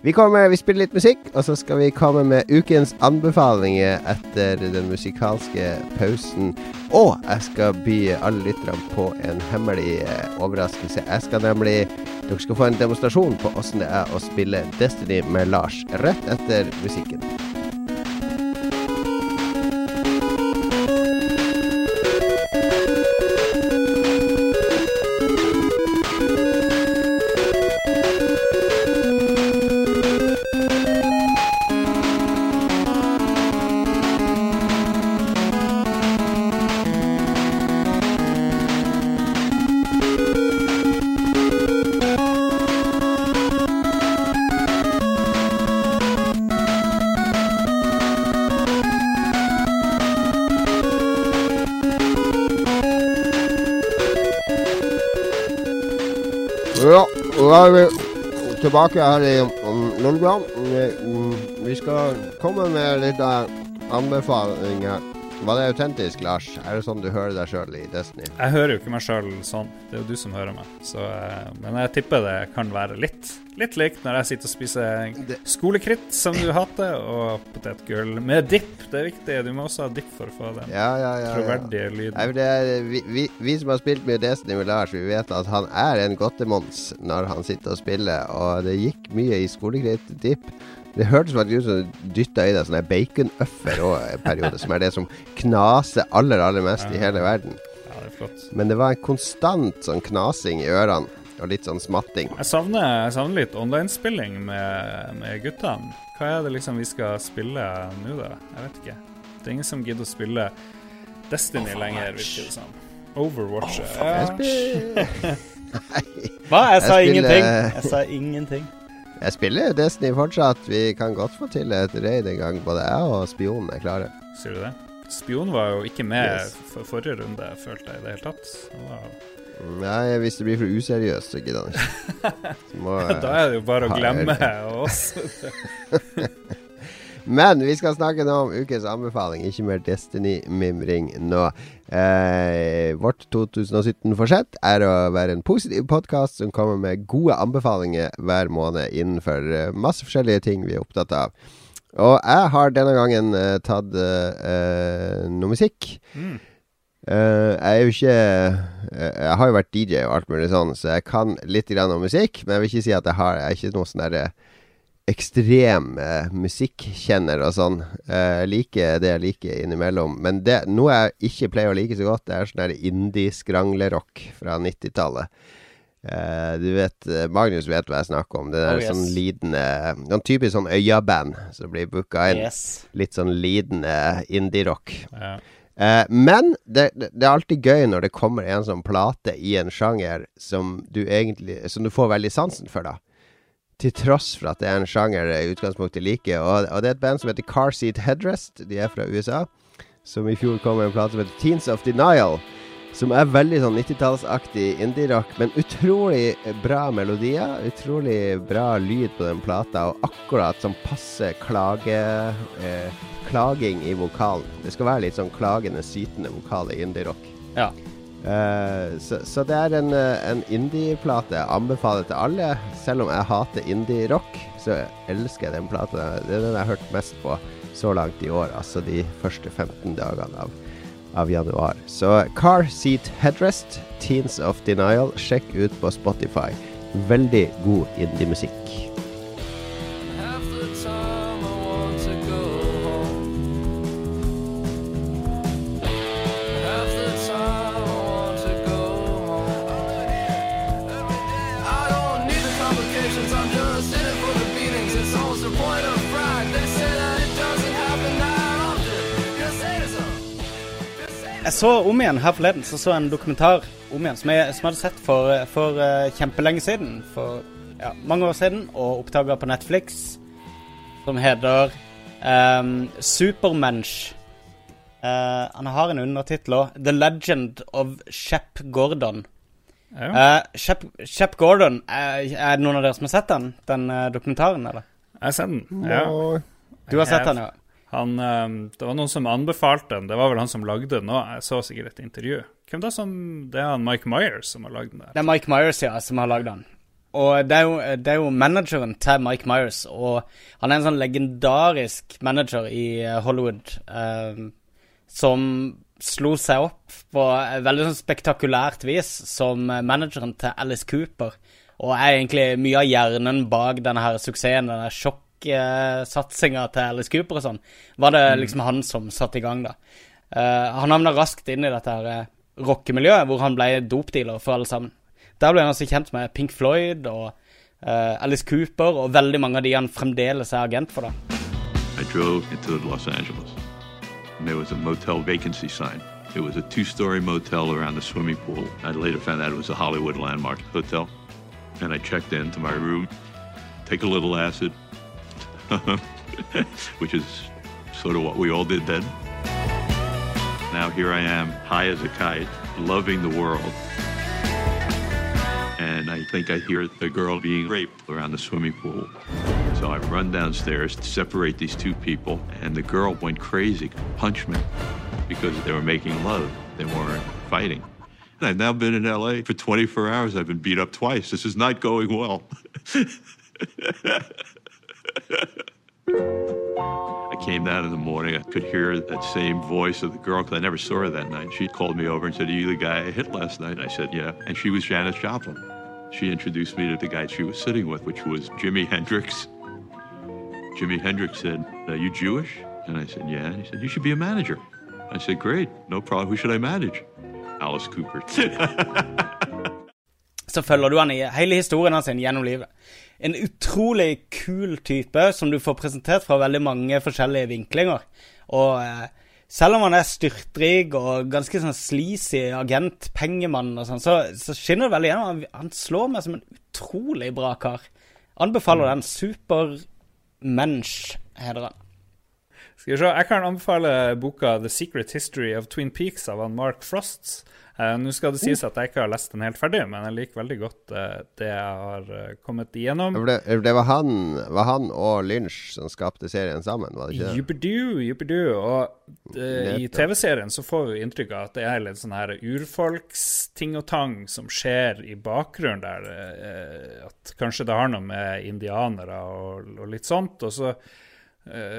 Vi, kommer, vi spiller litt musikk, og så skal vi komme med ukens anbefalinger etter den musikalske pausen. Og jeg skal by alle lytterne på en hemmelig eh, overraskelse. Jeg skal nemlig Dere skal få en demonstrasjon på åssen det er å spille Destiny med Lars rett etter musikken. Tilbake her i Lolbua. Mm, Vi skal komme med litt anbefalinger. Var det autentisk, Lars? Er det sånn du hører deg sjøl i Destiny? Jeg hører jo ikke meg sjøl sånn, det er jo du som hører meg. Så, eh, men jeg tipper det kan være litt, litt likt når jeg sitter og spiser skolekritt, som du hater, og potetgull med dipp. Det er viktig. Du må også ha dipp for å få den Ja, ja, ja. troverdige lyden. Nei, det er, vi, vi, vi som har spilt mye Destiny med Lars, vi vet at han er en godtemons når han sitter og spiller, og det gikk mye i skolekritt dipp. Det hørtes faktisk ut som du dytta i deg sånne baconøffer òg en periode, som er det som knaser aller, aller mest i hele verden. Ja, det er flott. Men det var en konstant sånn knasing i ørene, og litt sånn smatting. Jeg savner, jeg savner litt online-spilling med, med guttene. Hva er det liksom vi skal spille nå, da? Jeg vet ikke. Det er ingen som gidder å spille Destiny lenger, virker det som. Overwatch. ja. Jeg Hva? Jeg sa Jeg spiller- ingenting. Jeg sa ingenting. Jeg spiller Destiny fortsatt. Vi kan godt få til et raid en gang. Både jeg og spionen er klare. Sier du det? Spion var jo ikke med Yes. for forrige runde, følte jeg i det hele tatt. Nei, hvis det blir for useriøst, så gidder han ikke. Da er det jo bare å glemme oss. Men vi skal snakke nå om ukens anbefaling, ikke mer Destiny-mimring nå. Eh, vårt 2017-forsett er å være en positiv podkast som kommer med gode anbefalinger hver måned innenfor eh, masse forskjellige ting vi er opptatt av. Og jeg har denne gangen eh, tatt eh, noe musikk. Mm. Uh, jeg er jo ikke uh, Jeg har jo vært DJ og alt mulig sånn, så jeg kan litt grann om musikk. Men jeg vil ikke si at jeg har Jeg er ikke noe sånn derre ekstrem eh, musikkjenner og sånn. Eh, liker det jeg liker innimellom. Men det, noe jeg ikke pleier å like så godt, det er sånn indie-skranglerock fra 90-tallet. Eh, du vet eh, Magnus vet hva jeg snakker om. Det der Oh, yes. sånn lidende Noen typisk sånn øyaband som blir booka inn. Yes. Litt sånn lidende indie-rock. Ja. Eh, men det, det, det er alltid gøy når det kommer en sånn plate i en sjanger som du egentlig Som du får veldig sansen for, da. Til tross for at det er en sjanger jeg i utgangspunktet liker. Og, og det er et band som heter Car Seat Headrest. De er fra USA. Som i fjor kom med en plate som heter Teens of Denial. Som er veldig sånn 90-tallsaktig indie-rock, men utrolig bra melodier. Utrolig bra lyd på den plata, og akkurat sånn passe klage... Eh, klaging i vokalen. Det skal være litt sånn klagende, sytende vokal i indie-rock. Ja. Så, så det er en, eh, en indie-plate jeg anbefaler til alle. Selv om jeg hater indie-rock, så elsker jeg den plata. Det er den jeg har hørt mest på så langt i år. Altså de første 15 dagene av, av januar. Så Car Seat Headrest, Teens of Denial, sjekk ut på Spotify. Veldig god indie-musikk. Så om igjen her forleden så, så jeg en dokumentar om igjen som jeg, som jeg hadde sett for, for uh, kjempelenge siden. For ja, mange år siden, og oppdaga på Netflix. Som heter um, Supermensch. Uh, han har en undertittel òg. The Legend of Shep Gordon. Ja. Uh, Shep, Shep Gordon, er, er det noen av dere som har sett den, den dokumentaren? eller? Jeg har sett den. Ja. Du har sett den, ja. Han, eh, det var noen som anbefalte den. Det var vel han som lagde den òg. Jeg så sikkert et intervju. Hvem da som Det er han Mike Myers som har lagd den der. Det er Mike Myers, ja, som har lagd den. Og det er, jo, det er jo manageren til Mike Myers, og han er en sånn legendarisk manager i eh, Hollywood eh, som slo seg opp på veldig sånn spektakulært vis som eh, manageren til Alice Cooper, og er egentlig mye av hjernen bak denne her suksessen, denne sjokksatsinga til Alice Cooper og sånn, var det liksom han som satte i gang, da. Eh, han havna raskt inn i dette her eh, rockemiljøet, hvor han ble dopdealer for alle sammen. Der ble han altså kjent med Pink Floyd og eh, Alice Cooper og veldig mange av de han fremdeles er agent for. da. I drove into Los Angeles, and there was a motel vacancy sign. It was a two-story motel around the swimming pool. I later found out it was a Hollywood landmark hotel. And I checked into my room, take a little acid, which is sort of what we all did then. Now here I am, high as a kite, loving the world. And I think I hear a girl being raped around the swimming pool. So I run downstairs to separate these two people, and the girl went crazy, punched me because they were making love. They weren't fighting. And I've now been in LA for 24 hours. I've been beat up twice. This is not going well. I came down in the morning. I could hear that same voice of the girl because I never saw her that night. She called me over and said, Are you the guy I hit last night? I said, Yeah. And she was Janis Joplin. She introduced me to the guy she was sitting with, which was Jimi Hendrix. Jimi Hendrix said, Are you Jewish? And I said, Yeah. And he said, You should be a manager. I said, Great, no problem. Who should I manage? Alice Cooper. Så følger du han i hele historien hans gjennom livet. En utrolig kul type som du får presentert fra veldig mange forskjellige vinklinger. Og eh, selv om han er styrtrik og ganske sånn sleazy agent, pengemann og sånn, så, så skinner det veldig gjennom. Han, han slår meg som en utrolig bra kar. Anbefaler den. Supermensch heter han. Skal vi se, Jeg kan anbefale boka 'The Secret History of Twin Peaks' av han Mark Frost. Eh, Nå skal det sies at jeg ikke har lest den helt ferdig, men jeg liker veldig godt eh, det jeg har eh, kommet igjennom. Det, det var, han, var han og Lynch som skapte serien sammen, var det ikke det? Juppidu, juppidu. Og i TV-serien så får vi inntrykk av at det er litt sånn her urfolksting og tang som skjer i bakgrunnen der. at kanskje det har noe med indianere og, og litt sånt. Og så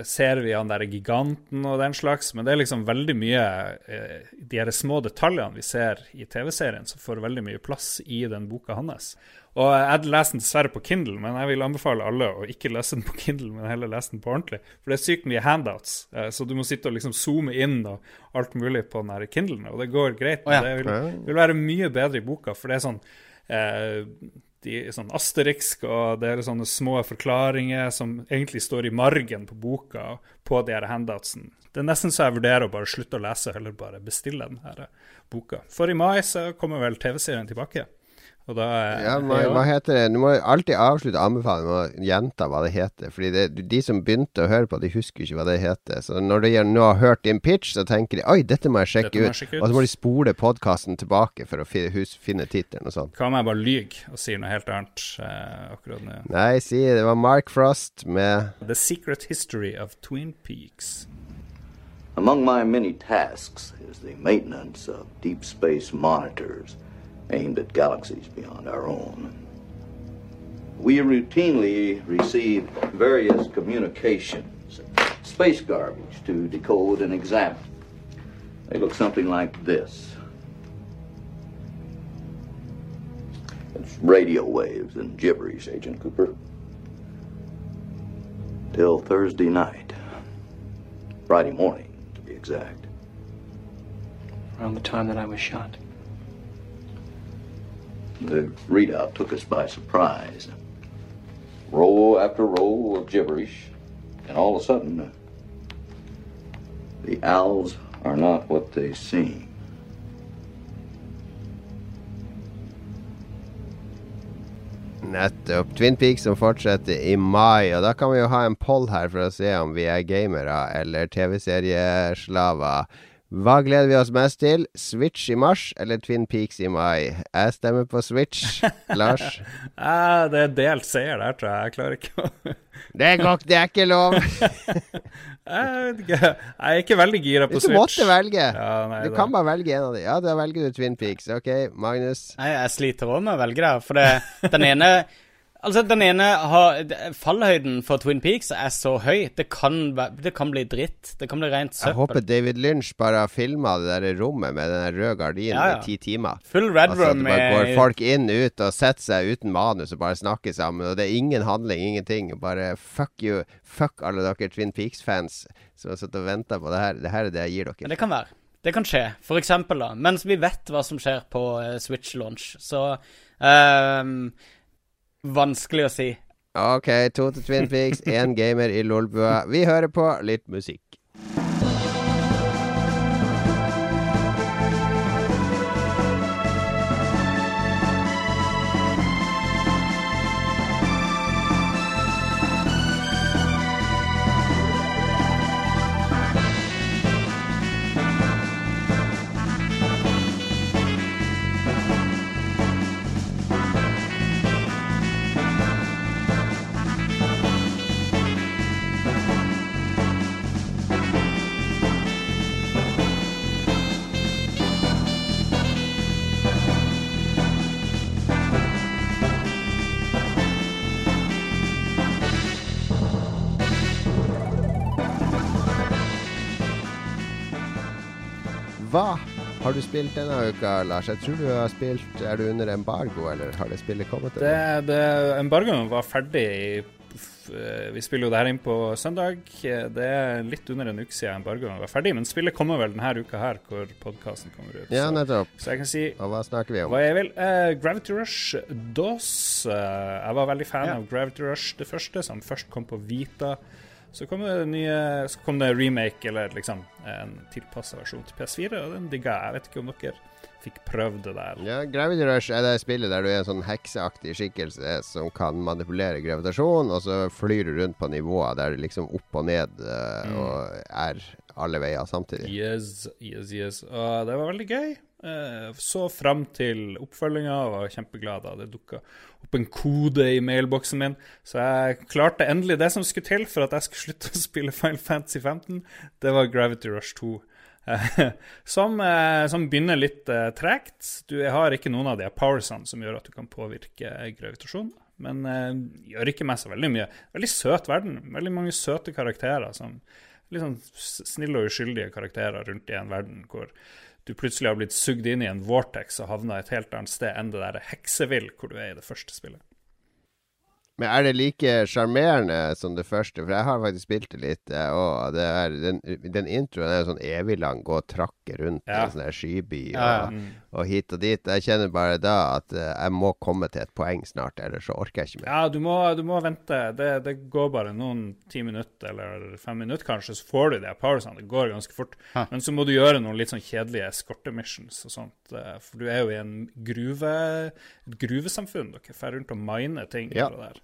ser vi han der giganten og den slags, men det er liksom veldig mye eh, De her små detaljene vi ser i TV-serien, som får veldig mye plass i den boka hans. Og jeg leser den dessverre på Kindle, men jeg vil anbefale alle å ikke lese den på Kindle, men heller lese den på ordentlig. For det er sykt mye handouts, eh, så du må sitte og liksom zoome inn og alt mulig på den her Kindlen, og det går greit. Men det vil, vil være mye bedre i boka, for det er sånn eh, er sånn asteriksk, og det er sånne små forklaringer som egentlig står i margen på boka på de her handoutsen. Det er nesten så jeg vurderer å bare slutte å lese, heller bare bestille den her boka. For i mai så kommer vel TV-serien tilbake. Og da er Ja, hva, hva heter det? Du må alltid avslutte anbefalingen med å gjenta hva det heter. Fordi det, de som begynte å høre på, de husker ikke hva det heter. Så når de nå har hørt din pitch, så tenker de oi, dette må jeg sjekke, må jeg ut. sjekke ut. Og så må de spole podkasten tilbake for å fi, hus, finne tittelen og sånn. Hva om jeg bare lyver og sier noe helt annet eh, akkurat nå? Nei, si det var Mark Frost med The Secret History of Twin Peaks. Among my many tasks is the maintenance of deep space monitors aimed at galaxies beyond our own. We routinely receive various communications, space garbage to decode and examine. They look something like this. It's radio waves and gibberish, Agent Cooper. Till Thursday night. Friday morning, to be exact. Around the time that I was shot. The readout took us by surprise. Row after row of gibberish, and all of a sudden, the owls are not what they seem. Nettopp. Twin Peaks som fortsetter i mai, og da kan vi jo ha en poll her for å se om vi er gamere eller TV-serieslaver. Hva gleder vi oss mest til? Switch i mars eller Twin Peaks i mai? Jeg stemmer på Switch. Lars? Eh, det er delt seier der, tror jeg. Jeg klarer ikke å Det er, godt, det er ikke lov! Jeg vet ikke. Jeg er ikke veldig gira på Hvis du Switch. måtte velge. Ja, nei, Du det... kan bare velge en av dem. Ja, da velger du Twin Peaks. Ok, Magnus. Nei, jeg sliter òg med å velge der, for det, den ene Altså, den ene har Fallhøyden for Twin Peaks er så høy. Det kan, det kan bli dritt. Det kan bli rent søppel. Jeg håper. David Lynch bare har filma det der rommet med den røde gardinen Ja, ja. i ti timer. Full red Altså room bare går folk inn ut og setter seg uten manus og bare snakker sammen. Og det er ingen handling, ingenting. Bare fuck you. Fuck alle dere Twin Peaks-fans som har sittet og venta på det her. Det her er det jeg gir dere. Men det kan være. Det kan skje. For eksempel, da, mens vi vet hva som skjer på eh, Switch-launch, så ehm, Vanskelig å si. Ok, to til Twin Peaks, én gamer i Lolbua. Vi hører på litt musikk. Har du spilt denne uka, Lars? Jeg tror du har spilt Er du under embargo, eller har det spillet kommet? Det, det, embargoen var ferdig eh, Vi spiller jo det her inn på søndag. Det er litt under en uke siden embargoen var ferdig, men spillet kommer vel denne uka her, hvor podkasten kommer ut. Ja, nettopp. så jeg kan si Og hva snakker vi om? hva jeg vil. Uh, Gravity Rush DOS. Uh, jeg var veldig fan Ja. av Gravity Rush det første, som først kom på Vita. Så kom det nye Så kom det remake, eller liksom en tilpassa versjon til PS4, og den digga jeg. Jeg vet ikke om dere fikk prøvd det der. Ja, Gravity Rush er det spillet der du er en sånn hekseaktig skikkelse som kan manipulere gravitasjon, og så flyr du rundt på nivåer der det liksom opp og ned eh, Mm. og er alle veier samtidig. Yes, yes, yes. Og det var veldig gøy. Eh, Så fram til oppfølginga og var kjempeglad da det dukka opp en kode i mailboksen min. Så jeg klarte endelig det som skulle til for at jeg skulle slutte å spille Final Fantasy 15. Det var Gravity Rush 2. Eh, som, eh, som begynner litt tregt. Du har ikke noen av de powersene som gjør at du kan påvirke gravitasjon. Men gjør ikke meg så veldig mye. Veldig søt verden. Veldig mange søte karakterer. som Litt sånn snille og uskyldige karakterer rundt i en verden hvor du plutselig har blitt sugd inn i en vortex og havna et helt annet sted enn det der heksevill hvor du er i det første spillet. Men er det like sjarmerende som det første? For jeg har faktisk spilt det litt. Og det er, den, den introen er jo sånn evig lang. Gå og trakke rundt i Ja. en sånn her skyby og, Ja, ja. og hit og dit. Jeg kjenner bare da at eh, jeg må komme til et poeng snart, ellers så orker jeg ikke mer. Ja, du må, du må vente. Det, det går bare noen ti minutter eller fem minutter, kanskje, så får du de powersene. Det går ganske fort. Hæ? Men så må du gjøre noen litt sånn kjedelige eskortemissions og sånt. eh, For du er jo i en gruve, et gruvesamfunn. Dere drar rundt og miner ting. Ja. der.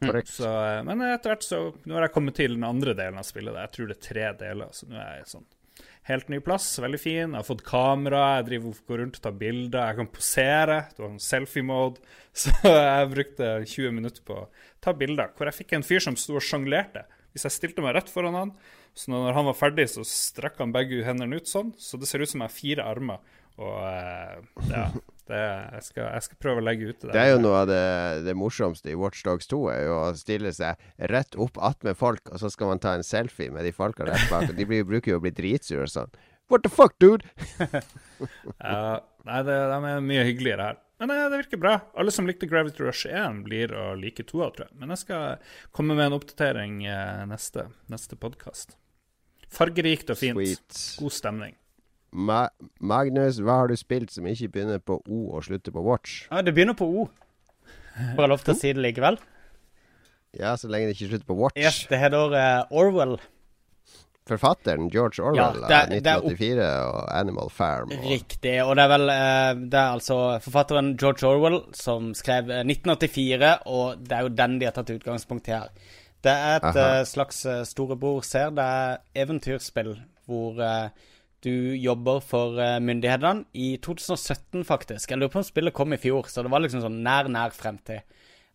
Korrekt. Så, eh, men etter hvert så Nå har jeg kommet til den andre delen av spillet. der. Jeg tror det er tre deler, så nå er jeg sånn helt ny plass. Veldig fin. Jeg har fått kamera. Jeg driver går rundt og tar bilder. Jeg kan posere. Du har en selfie-mode. Så jeg brukte 20 minutter på å ta bilder. Hvor jeg fikk en fyr som sto og sjonglerte. Hvis jeg stilte meg rett foran han, så når han var ferdig, så strakk han begge hendene ut sånn. Så det ser ut som jeg har fire armer. Og eh, ja, det, jeg, skal, jeg skal prøve å legge ut det der. Det er jo noe av det, det morsomste i Watch Dogs 2, er jo å stille seg rett opp attmed folk, og så skal man ta en selfie med de folka rett bak. De blir, bruker jo å bli dritsure og sånn. What the fuck, dude? Ja, nei, det, de er mye hyggeligere her. Men eh, det virker bra. Alle som likte Gravity Rush 1, blir å like 2 tror jeg. Men jeg skal komme med en oppdatering eh, neste, neste podkast. Fargerikt og fint. Sweet. God stemning. Ma Magnus, hva har du spilt som ikke begynner på O og slutter på Watch? Ja, det begynner på O. Får jeg lov til å si det likevel? Ja, så lenge det ikke slutter på Watch. Yes, det heter uh, Orwell. forfatteren George Orwell Ja, det er- av det er 1984 og Animal Farm. Og, Riktig. Og det er vel uh, Det er altså forfatteren George Orwell som skrev eh, 1984, og det er jo den de har tatt utgangspunkt i her. Det er et eh, slags eh, storebror ser. Det er eventyrspill hvor eh, du jobber for eh, myndighetene i 2017, faktisk. Jeg lurer på om spillet kom i fjor, så det var liksom sånn nær, nær fremtid.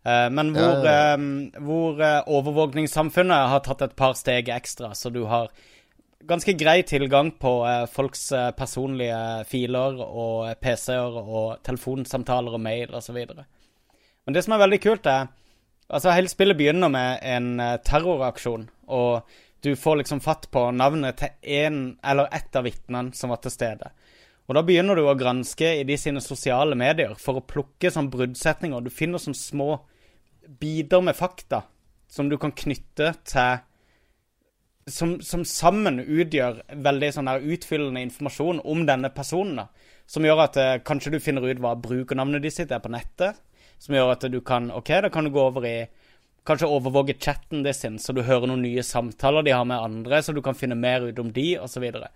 Eh, men hvor, Ja, ja, eh, hvor overvåkningssamfunnet har tatt et par steg ekstra, så du har ganske grei tilgang på folks personlige filer og PC-er og telefonsamtaler og mail osv. Men det som er veldig kult, er Altså, hele spillet begynner med en terroraksjon, og du får liksom fatt på navnet til én eller ett av vitnene som var til stede. Og da begynner du å granske i de sine sosiale medier for å plukke sånn bruddsetninger. Du finner sånne små biter med fakta som du kan knytte til som, som sammen utgjør veldig sånn der utfyllende informasjon om denne personen. da. Som gjør at eh, kanskje du finner ut hva brukernavnet ditt er på nettet. Som gjør at du kan OK, da kan du gå over i Kanskje overvåke chatten det sin, så du hører noen nye samtaler de har med andre, så du kan finne mer ut om de, osv. Så, videre.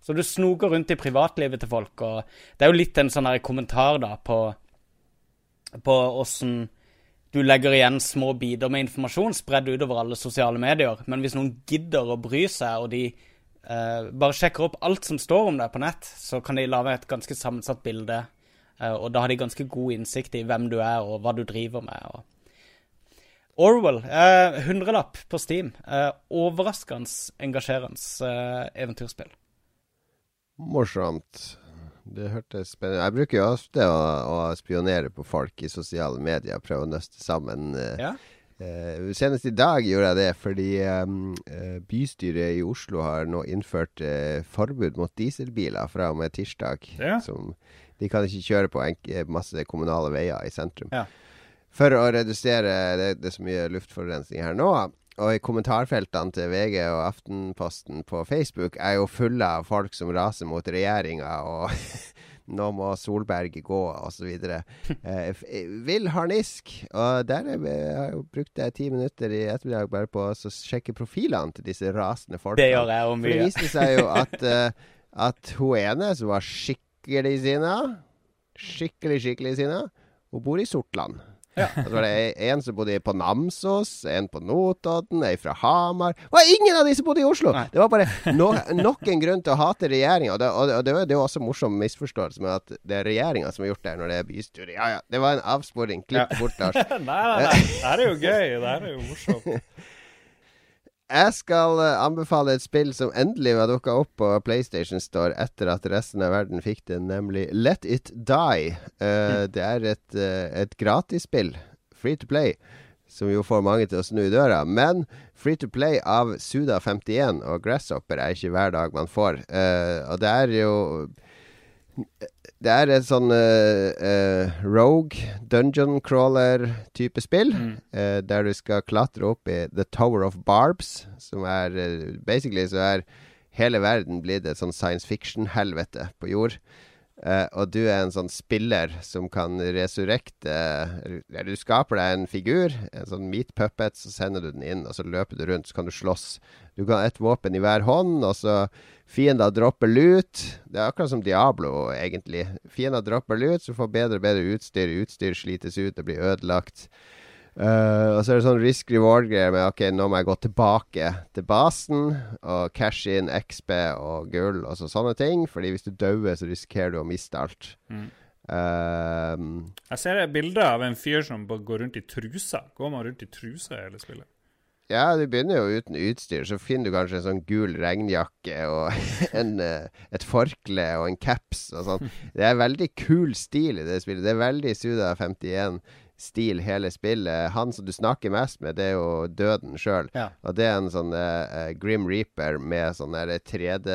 så du snoker rundt i privatlivet til folk, og det er jo litt en sånn her kommentar da på på åssen du legger igjen små biter med informasjon spredd utover alle sosiale medier. Men hvis noen gidder å bry seg, og de eh, bare sjekker opp alt som står om deg på nett, så kan de lage et ganske sammensatt bilde. Eh, og da har de ganske god innsikt i hvem du er, og hva du driver med. Og Orwell, eh, hundrelapp på Steam. Eh, overraskende engasjerende eh, eventyrspill. Morsomt. Det hørtes spennende Jeg bruker jo ofte å, å spionere på folk i sosiale medier. Prøve å nøste sammen. eh, Ja. eh, senest i dag gjorde jeg det fordi eh, eh, bystyret i Oslo har nå innført eh, forbud mot dieselbiler fra og med tirsdag. Ja. Som, de kan ikke kjøre på enk masse kommunale veier i sentrum. Ja. For å redusere det, det er så mye luftforurensning her nå. Og i kommentarfeltene til VG og Aftenposten på Facebook er jo fulle av folk som raser mot regjeringa og nå må Solberg gå, osv. Eh, eh, vill harnisk. Og der er, jeg har jo brukt jeg ti minutter i ettermiddag bare på å sjekke profilene til disse rasende folka. Det gjør jeg og For det mye. viste seg jo at, eh, at hun ene som var skikkelig sinna, skikkelig, skikkelig sinna, hun bor i Sortland. Og så var det en som bodde på Namsos, en på Notodden, ei fra Hamar. Det var ingen av de som bodde i Oslo! Nei. Det var bare no, nok en grunn til å hate regjeringa. Og, det, og, det, er jo også morsom misforståelse med at det er regjeringa som har gjort det her når det er bystyret. Ja ja, det var en avsporing. Klipp bort, Lars. nei, nei, nei. Det her er jo gøy. Det her er jo morsomt. Jeg skal eh, anbefale et spill som endelig var dukka opp på PlayStation Store etter at resten av verden fikk det, nemlig Let It Die. Uh, Det er et, uh, et gratisspill, free to play, som jo får mange til å snu i døra. Men free to play av Suda51 og Grasshopper er ikke hver dag man får. Uh, og det er jo det er et sånn uh, uh, rogue, dungeon crawler-type spill. eh, der du skal klatre opp i The Tower of Barbs, som er Basically så er hele verden blitt et sånn science fiction-helvete på jord. Eh, og du er en sånn spiller som kan resurrekte Eller du skaper deg en figur, en sånn meat puppet, så sender du den inn, og så løper du rundt, så kan du slåss. Du kan ha ett våpen i hver hånd, og så Fiender dropper lut. Det er akkurat som Diablo, egentlig. Fiender dropper lut, så får bedre og bedre utstyr. Utstyr slites ut og blir ødelagt. Eh, og så er det sånn risk reward-greier med ok, nå må jeg gå tilbake til basen og cash inn XP og gull og så, sånne ting. Fordi hvis du dauer, så risikerer du å miste alt. Eh, Jeg ser et bilde av en fyr som går rundt i trusa. Går man rundt i trusa i hele spillet? Ja, du begynner jo uten utstyr, så finner du kanskje en sånn gul regnjakke og en, eh, et forkle og en caps og sånn. Det er veldig kul stil i det spillet. Det er veldig Suda 51-stil, hele spillet. Han som du snakker mest med, det er jo døden sjøl. Ja. Og det er en sånn uh, Grim Reaper med sånn der 3D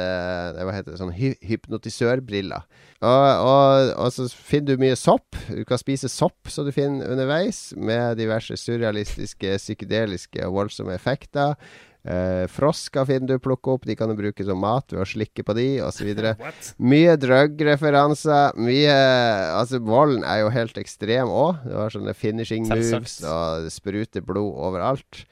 Hva heter det? Sånn hy hypnotisørbriller. Og, og, og så finner du mye sopp. Du kan spise sopp som du finner underveis, med diverse surrealistiske, psykedeliske og voldsomme effekter. Eh, frosker finner du plukke opp. De kan du bruke som mat ved å slikke på de, osv. Mye drug-referanser. Mye Altså, volden er jo helt ekstrem òg. Du har sånne finishing moves, og det spruter blod overalt.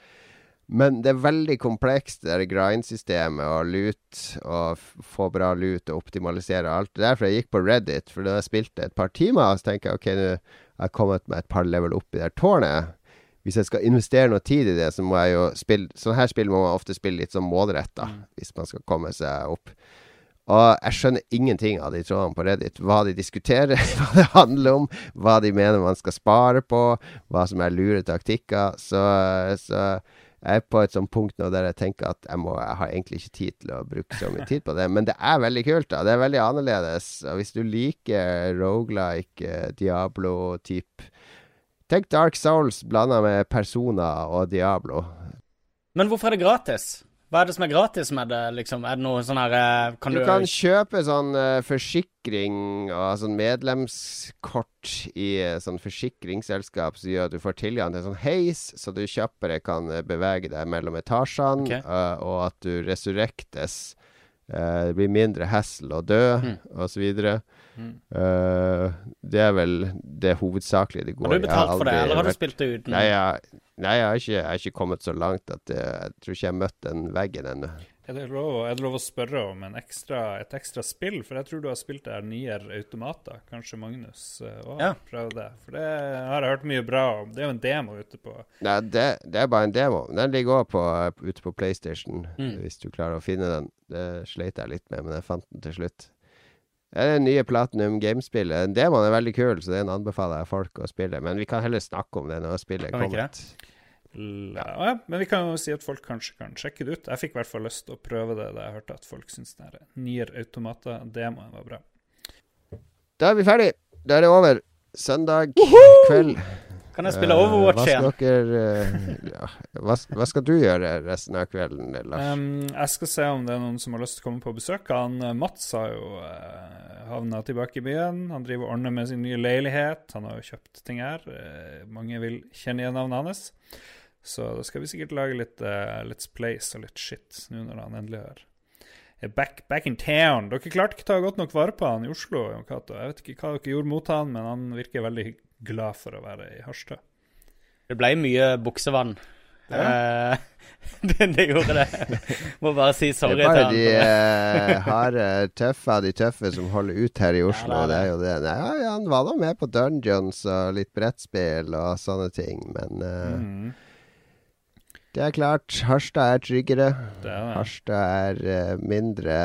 Men det er veldig komplekst, det der grind-systemet og lut, og få bra lut og optimalisere alt. Er derfor jeg gikk på Reddit, for da jeg spilte et par timer, så tenker jeg ok, nå har jeg kommet med et par level opp i det her tårnet. Hvis jeg skal investere noe tid i det, så må jeg jo spille Sånne her spill må man ofte spille litt sånn målretta, hvis man skal komme seg opp. Og jeg skjønner ingenting av de trådene på Reddit. Hva de diskuterer, hva det handler om, hva de mener man skal spare på, hva som er lure taktikker. Så, så jeg er på et sånt punkt nå der jeg tenker at jeg, må, jeg har egentlig ikke tid til å bruke så mye tid på det. Men det er veldig kult, da. Det er veldig annerledes. Og hvis du liker rogelike, Diablo-type Tenk Dark Souls blanda med Persona og Diablo. Men hvorfor er det gratis? Hva er det som er gratis med det, liksom? Er det noe sånn her eh, Kan Du du, kan kjøpe sånn uh, forsikring og sånn medlemskort i uh, sånn forsikringsselskap som gjør at du får tilgang til sånn heis, så du kjappere kan bevege deg mellom etasjene, okay. uh, og at du resurrektes. Det blir mindre hassle å dø, Mm. og så Eh, det er vel det hovedsakelige det går Har du betalt for det, eller har du spilt det uten? Nei, jeg, nei jeg, har ikke, jeg har ikke kommet så langt at jeg, jeg tror ikke jeg har møtt den veggen ennå. Er det lov, er det lov å spørre om en ekstra, et ekstra spill? For jeg tror du har spilt det her Nier Automata. Kanskje Magnus uh, Ja. prøvde det? For det har jeg hørt mye bra om. Det er jo en demo ute på Nei, det, det er bare en demo. Den ligger òg ute på PlayStation, Mm. hvis du klarer å finne den. Det sleit jeg litt med, men jeg fant den til slutt. Det er den nye Platinum Games-spillet. Demoen er veldig kul, så den anbefaler jeg folk å spille. Men vi kan heller snakke om det når spillet er kommet. Ja, ja, men vi kan jo si at folk kanskje kan sjekke det ut. Jeg fikk i hvert fall lyst til å prøve det da jeg hørte at folk syntes den her Nier Automata-demoen var bra. Da er vi ferdig. Da er det over. Søndag kveld. Kan jeg spille Overwatch hva igjen? dere uh, ja, hva, hva skal du gjøre resten av kvelden, Lars? Um, jeg skal se om det er noen som har lyst til å komme på besøk. Han, eh, Mats har jo uh, havna tilbake i byen. Han driver og ordner med sin nye leilighet. Han har jo kjøpt ting her. Uh, mange vil kjenne igjen navnet hans. Så da skal vi sikkert lage litt uh, Let's Plays og litt shit nå når han endelig er back, back in town. Dere klarte ikke å ta godt nok vare på han i Oslo. Jeg vet ikke hva dere gjorde mot han, men han virker veldig glad for å være i Harstad. Det ble mye buksevann. Eh, det, det gjorde det. Må bare si Det sorry er bare til de han. eh, harde, tøffe av de tøffe som holder ut her i Oslo. Ja, det er det er jo det. Nei, ja, han var da med på Dungeons og litt brettspill og sånne ting, men eh, Mm, det er klart. Harstad er tryggere. det er. Harstad er eh, mindre,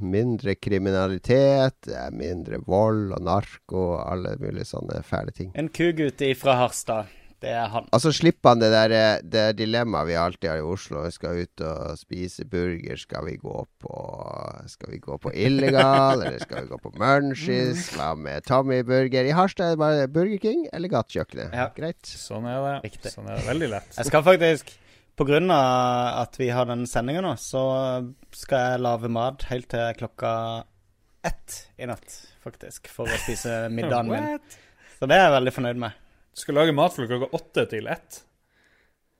mindre kriminalitet, det er mindre vold og narko og alle mulige sånne fæle ting. En kugutt fra Harstad. Det er han. Altså slipper han det der eh, det dilemmaet vi alltid har i Oslo. Vi skal ut og spise burger. Skal vi gå på Skal vi gå på illegal, eller skal vi gå på Munchies? Hva med Tommy Burger? I Harstad er det bare Burger King eller Gatekjøkkenet. Ja. Greit. Sånn er det. Riktig. Sånn er det veldig lett. Jeg skal faktisk Av at vi har den sendinga nå, så skal jeg lage mat helt til klokka ett i natt, faktisk. For å spise middagen min. Så det er jeg veldig fornøyd med. Du skal lage mat fra klokka åtte til ett?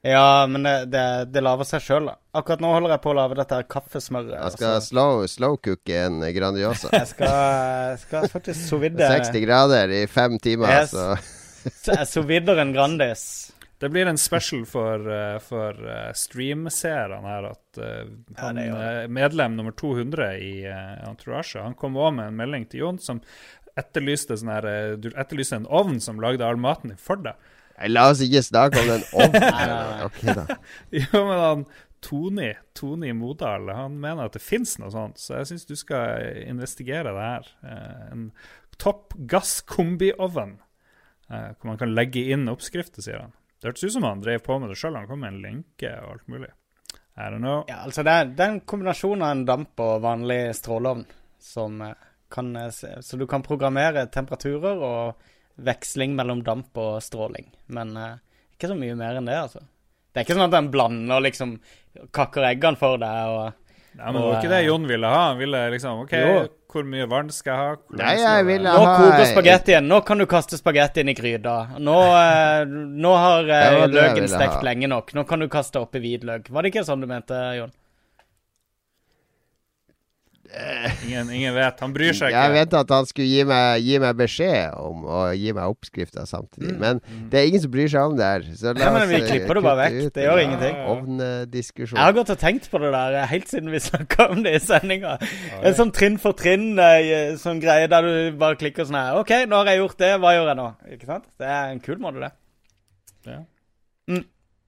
Ja, men det, det, det lager seg sjøl. Akkurat nå holder jeg på å lage dette kaffesmøret. Jeg skal altså. slow, slow cooke en Grandiosa. Jeg skal, skal faktisk sovide 60 grader i fem timer, Yes. så jeg vide en Grandis. Det blir en special for, eh, for eh, streamseerne her at eh, han, eh, medlem nummer 200 i uh, Entourage han kom òg med en melding til Jon som etterlyste sånn her etterlyste en ovn som lagde all maten din for deg. Nei, La oss ikke snakke om den ovnen. okay, da. Jo, men han Tony, Tony Modal han mener at det fins noe sånt, så jeg syns du skal investigere det her. En topp gasskombiovn eh, hvor man kan legge inn oppskrifter, sier han. Det hørtes ut som han drev på med det sjøl. Han kom med en lenke og alt mulig. I don't know. Ja, altså det er, det er en kombinasjon av en damp og vanlig stråleovn som eh, kan eh, Så du kan programmere temperaturer og veksling mellom damp og stråling. Men eh, ikke så mye mer enn det, altså. Det er ikke sånn at den blander liksom kakker eggene for deg og Nei, men det var ikke det Jon ville ha. Han ville liksom OK, Jo. Hvor mye vann skal jeg ha? Hvor Nei, jeg det ville? Nå koker et- spagettien. Nå kan du kaste spagettien i gryta. Nå, eh, nå har eh, løken stekt ha. lenge nok. Nå kan du kaste oppi hvitløk. Var det ikke sånn du mente, Jon? Ingen, ingen vet. Han bryr seg ikke. Jeg vet at han skulle gi meg, gi meg beskjed om å gi meg oppskrifta samtidig, men det er ingen som bryr seg om det her. Så Nei, men vi eh, klipper det bare vekk. ut Det gjør ja, ingenting. Ovndiskusjon. Jeg har gått og tenkt på det der eh, helt siden vi snakka om det i sendinga. En sånn trinn for trinn eh, sånn greie der du bare klikker sånn her OK, nå har jeg gjort det, hva gjør jeg nå? Ikke sant? Det er en kul måte, det. Ja. Mm.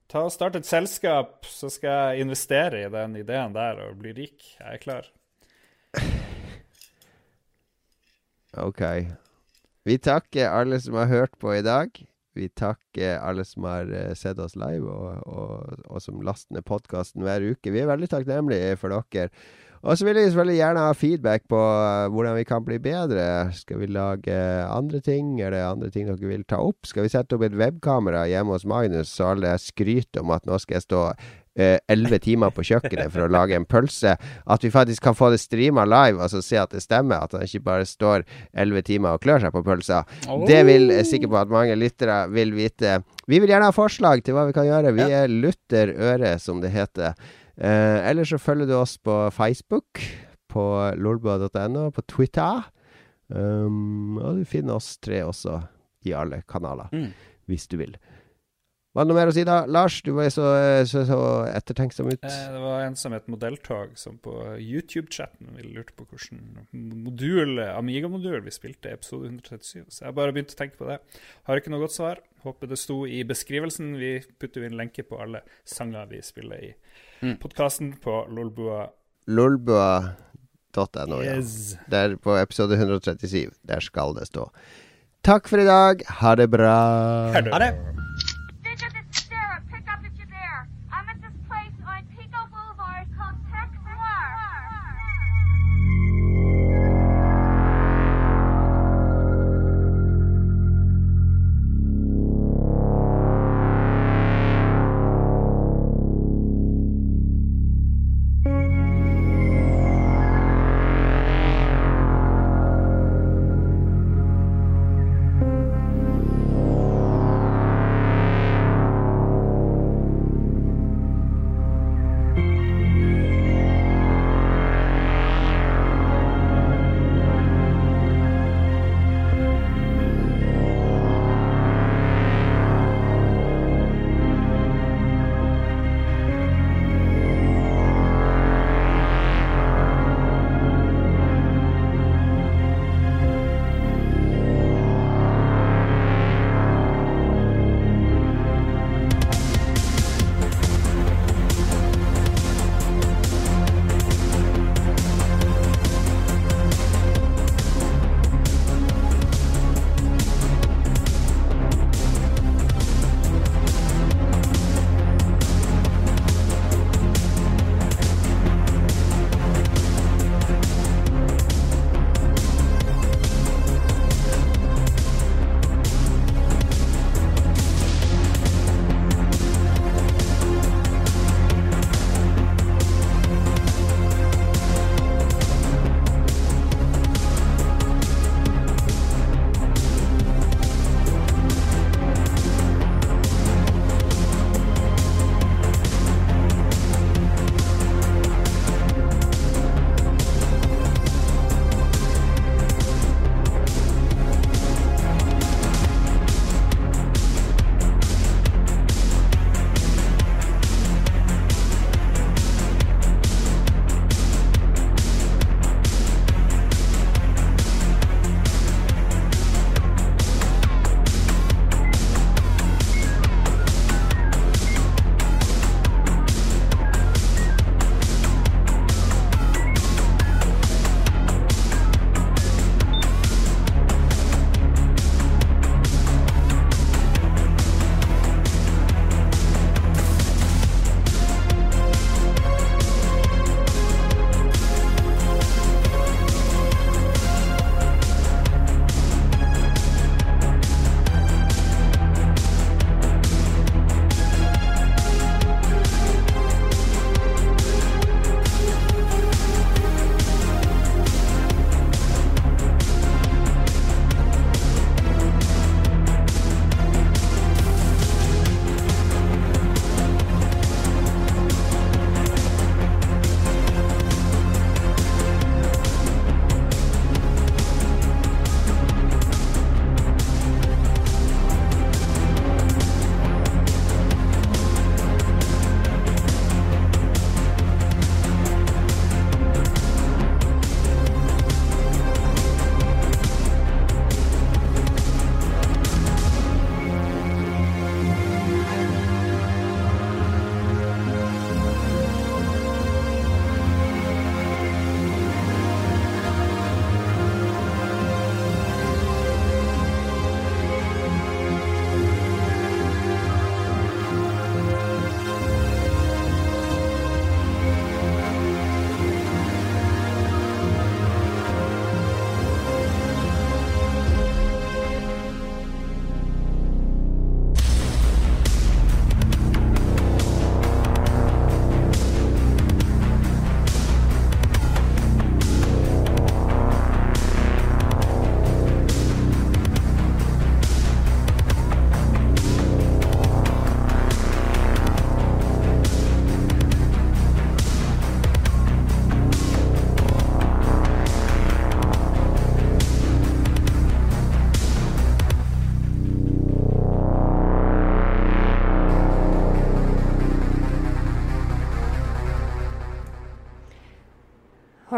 Ta og Start et selskap, så skal jeg investere i den ideen der og bli rik. Jeg er klar. Ok. Vi takker alle som har hørt på i dag. Vi takker alle som har eh, sett oss live, og, og, og som laster ned podkasten hver uke. Vi er veldig takknemlige for dere. Og så vil jeg selvfølgelig gjerne ha feedback på eh, hvordan vi kan bli bedre. Skal vi lage andre ting? Er det andre ting dere vil ta opp? Skal vi sette opp et webkamera hjemme hos Magnus, så alle skryter om at nå skal jeg stå elleve timer på kjøkkenet for å lage en pølse? At vi faktisk kan få det streama live, altså se at det stemmer. At han ikke bare står elleve timer og klør seg på pølsa. Det vil jeg er sikker på at mange lyttere vil vite. Vi vil gjerne ha forslag til hva vi kan gjøre. Vi er lutter øre, som det heter. Eh, eller så følger du oss på Facebook, på lolbua.no, på Twitter. Um, og du finner oss tre også i alle kanaler, Mm. hvis du vil. Var det noe mer å si da? Lars, du var så, så, så ettertenksom ut. Eh, Det var en som het Modelltog, som på YouTube-chatten lurte på hvilken modul, Amiga-modul vi spilte i episode 137. Så jeg bare begynte å tenke på det. Har ikke noe godt svar. Håper det sto i beskrivelsen. Vi putter jo inn lenke på alle sanger vi spiller i Mm. podkasten på Lolbua. Lolbua.no, ja. Yes. Der på episode 137. Der skal det stå. Takk for i dag. Ha det bra. Ha det. Ha det.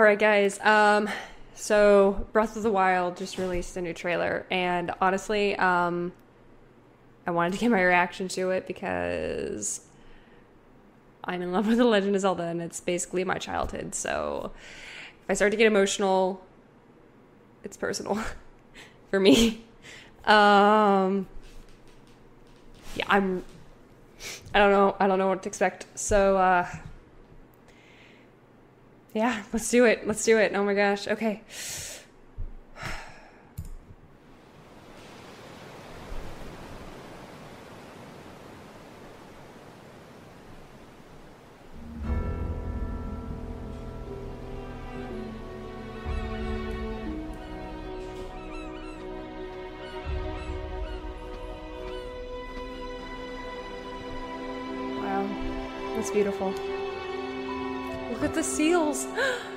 Right, guys. Um, so Breath of the Wild just released a new trailer, and honestly, um, I wanted to get my reaction to it because I'm in love with The Legend of Zelda, and it's basically my childhood. So if I start to get emotional, it's personal for me. Um, yeah, I'm. I don't know. I don't know what to expect. So, uh, yeah, let's do it. Let's do it. Oh my gosh. Okay. Oh.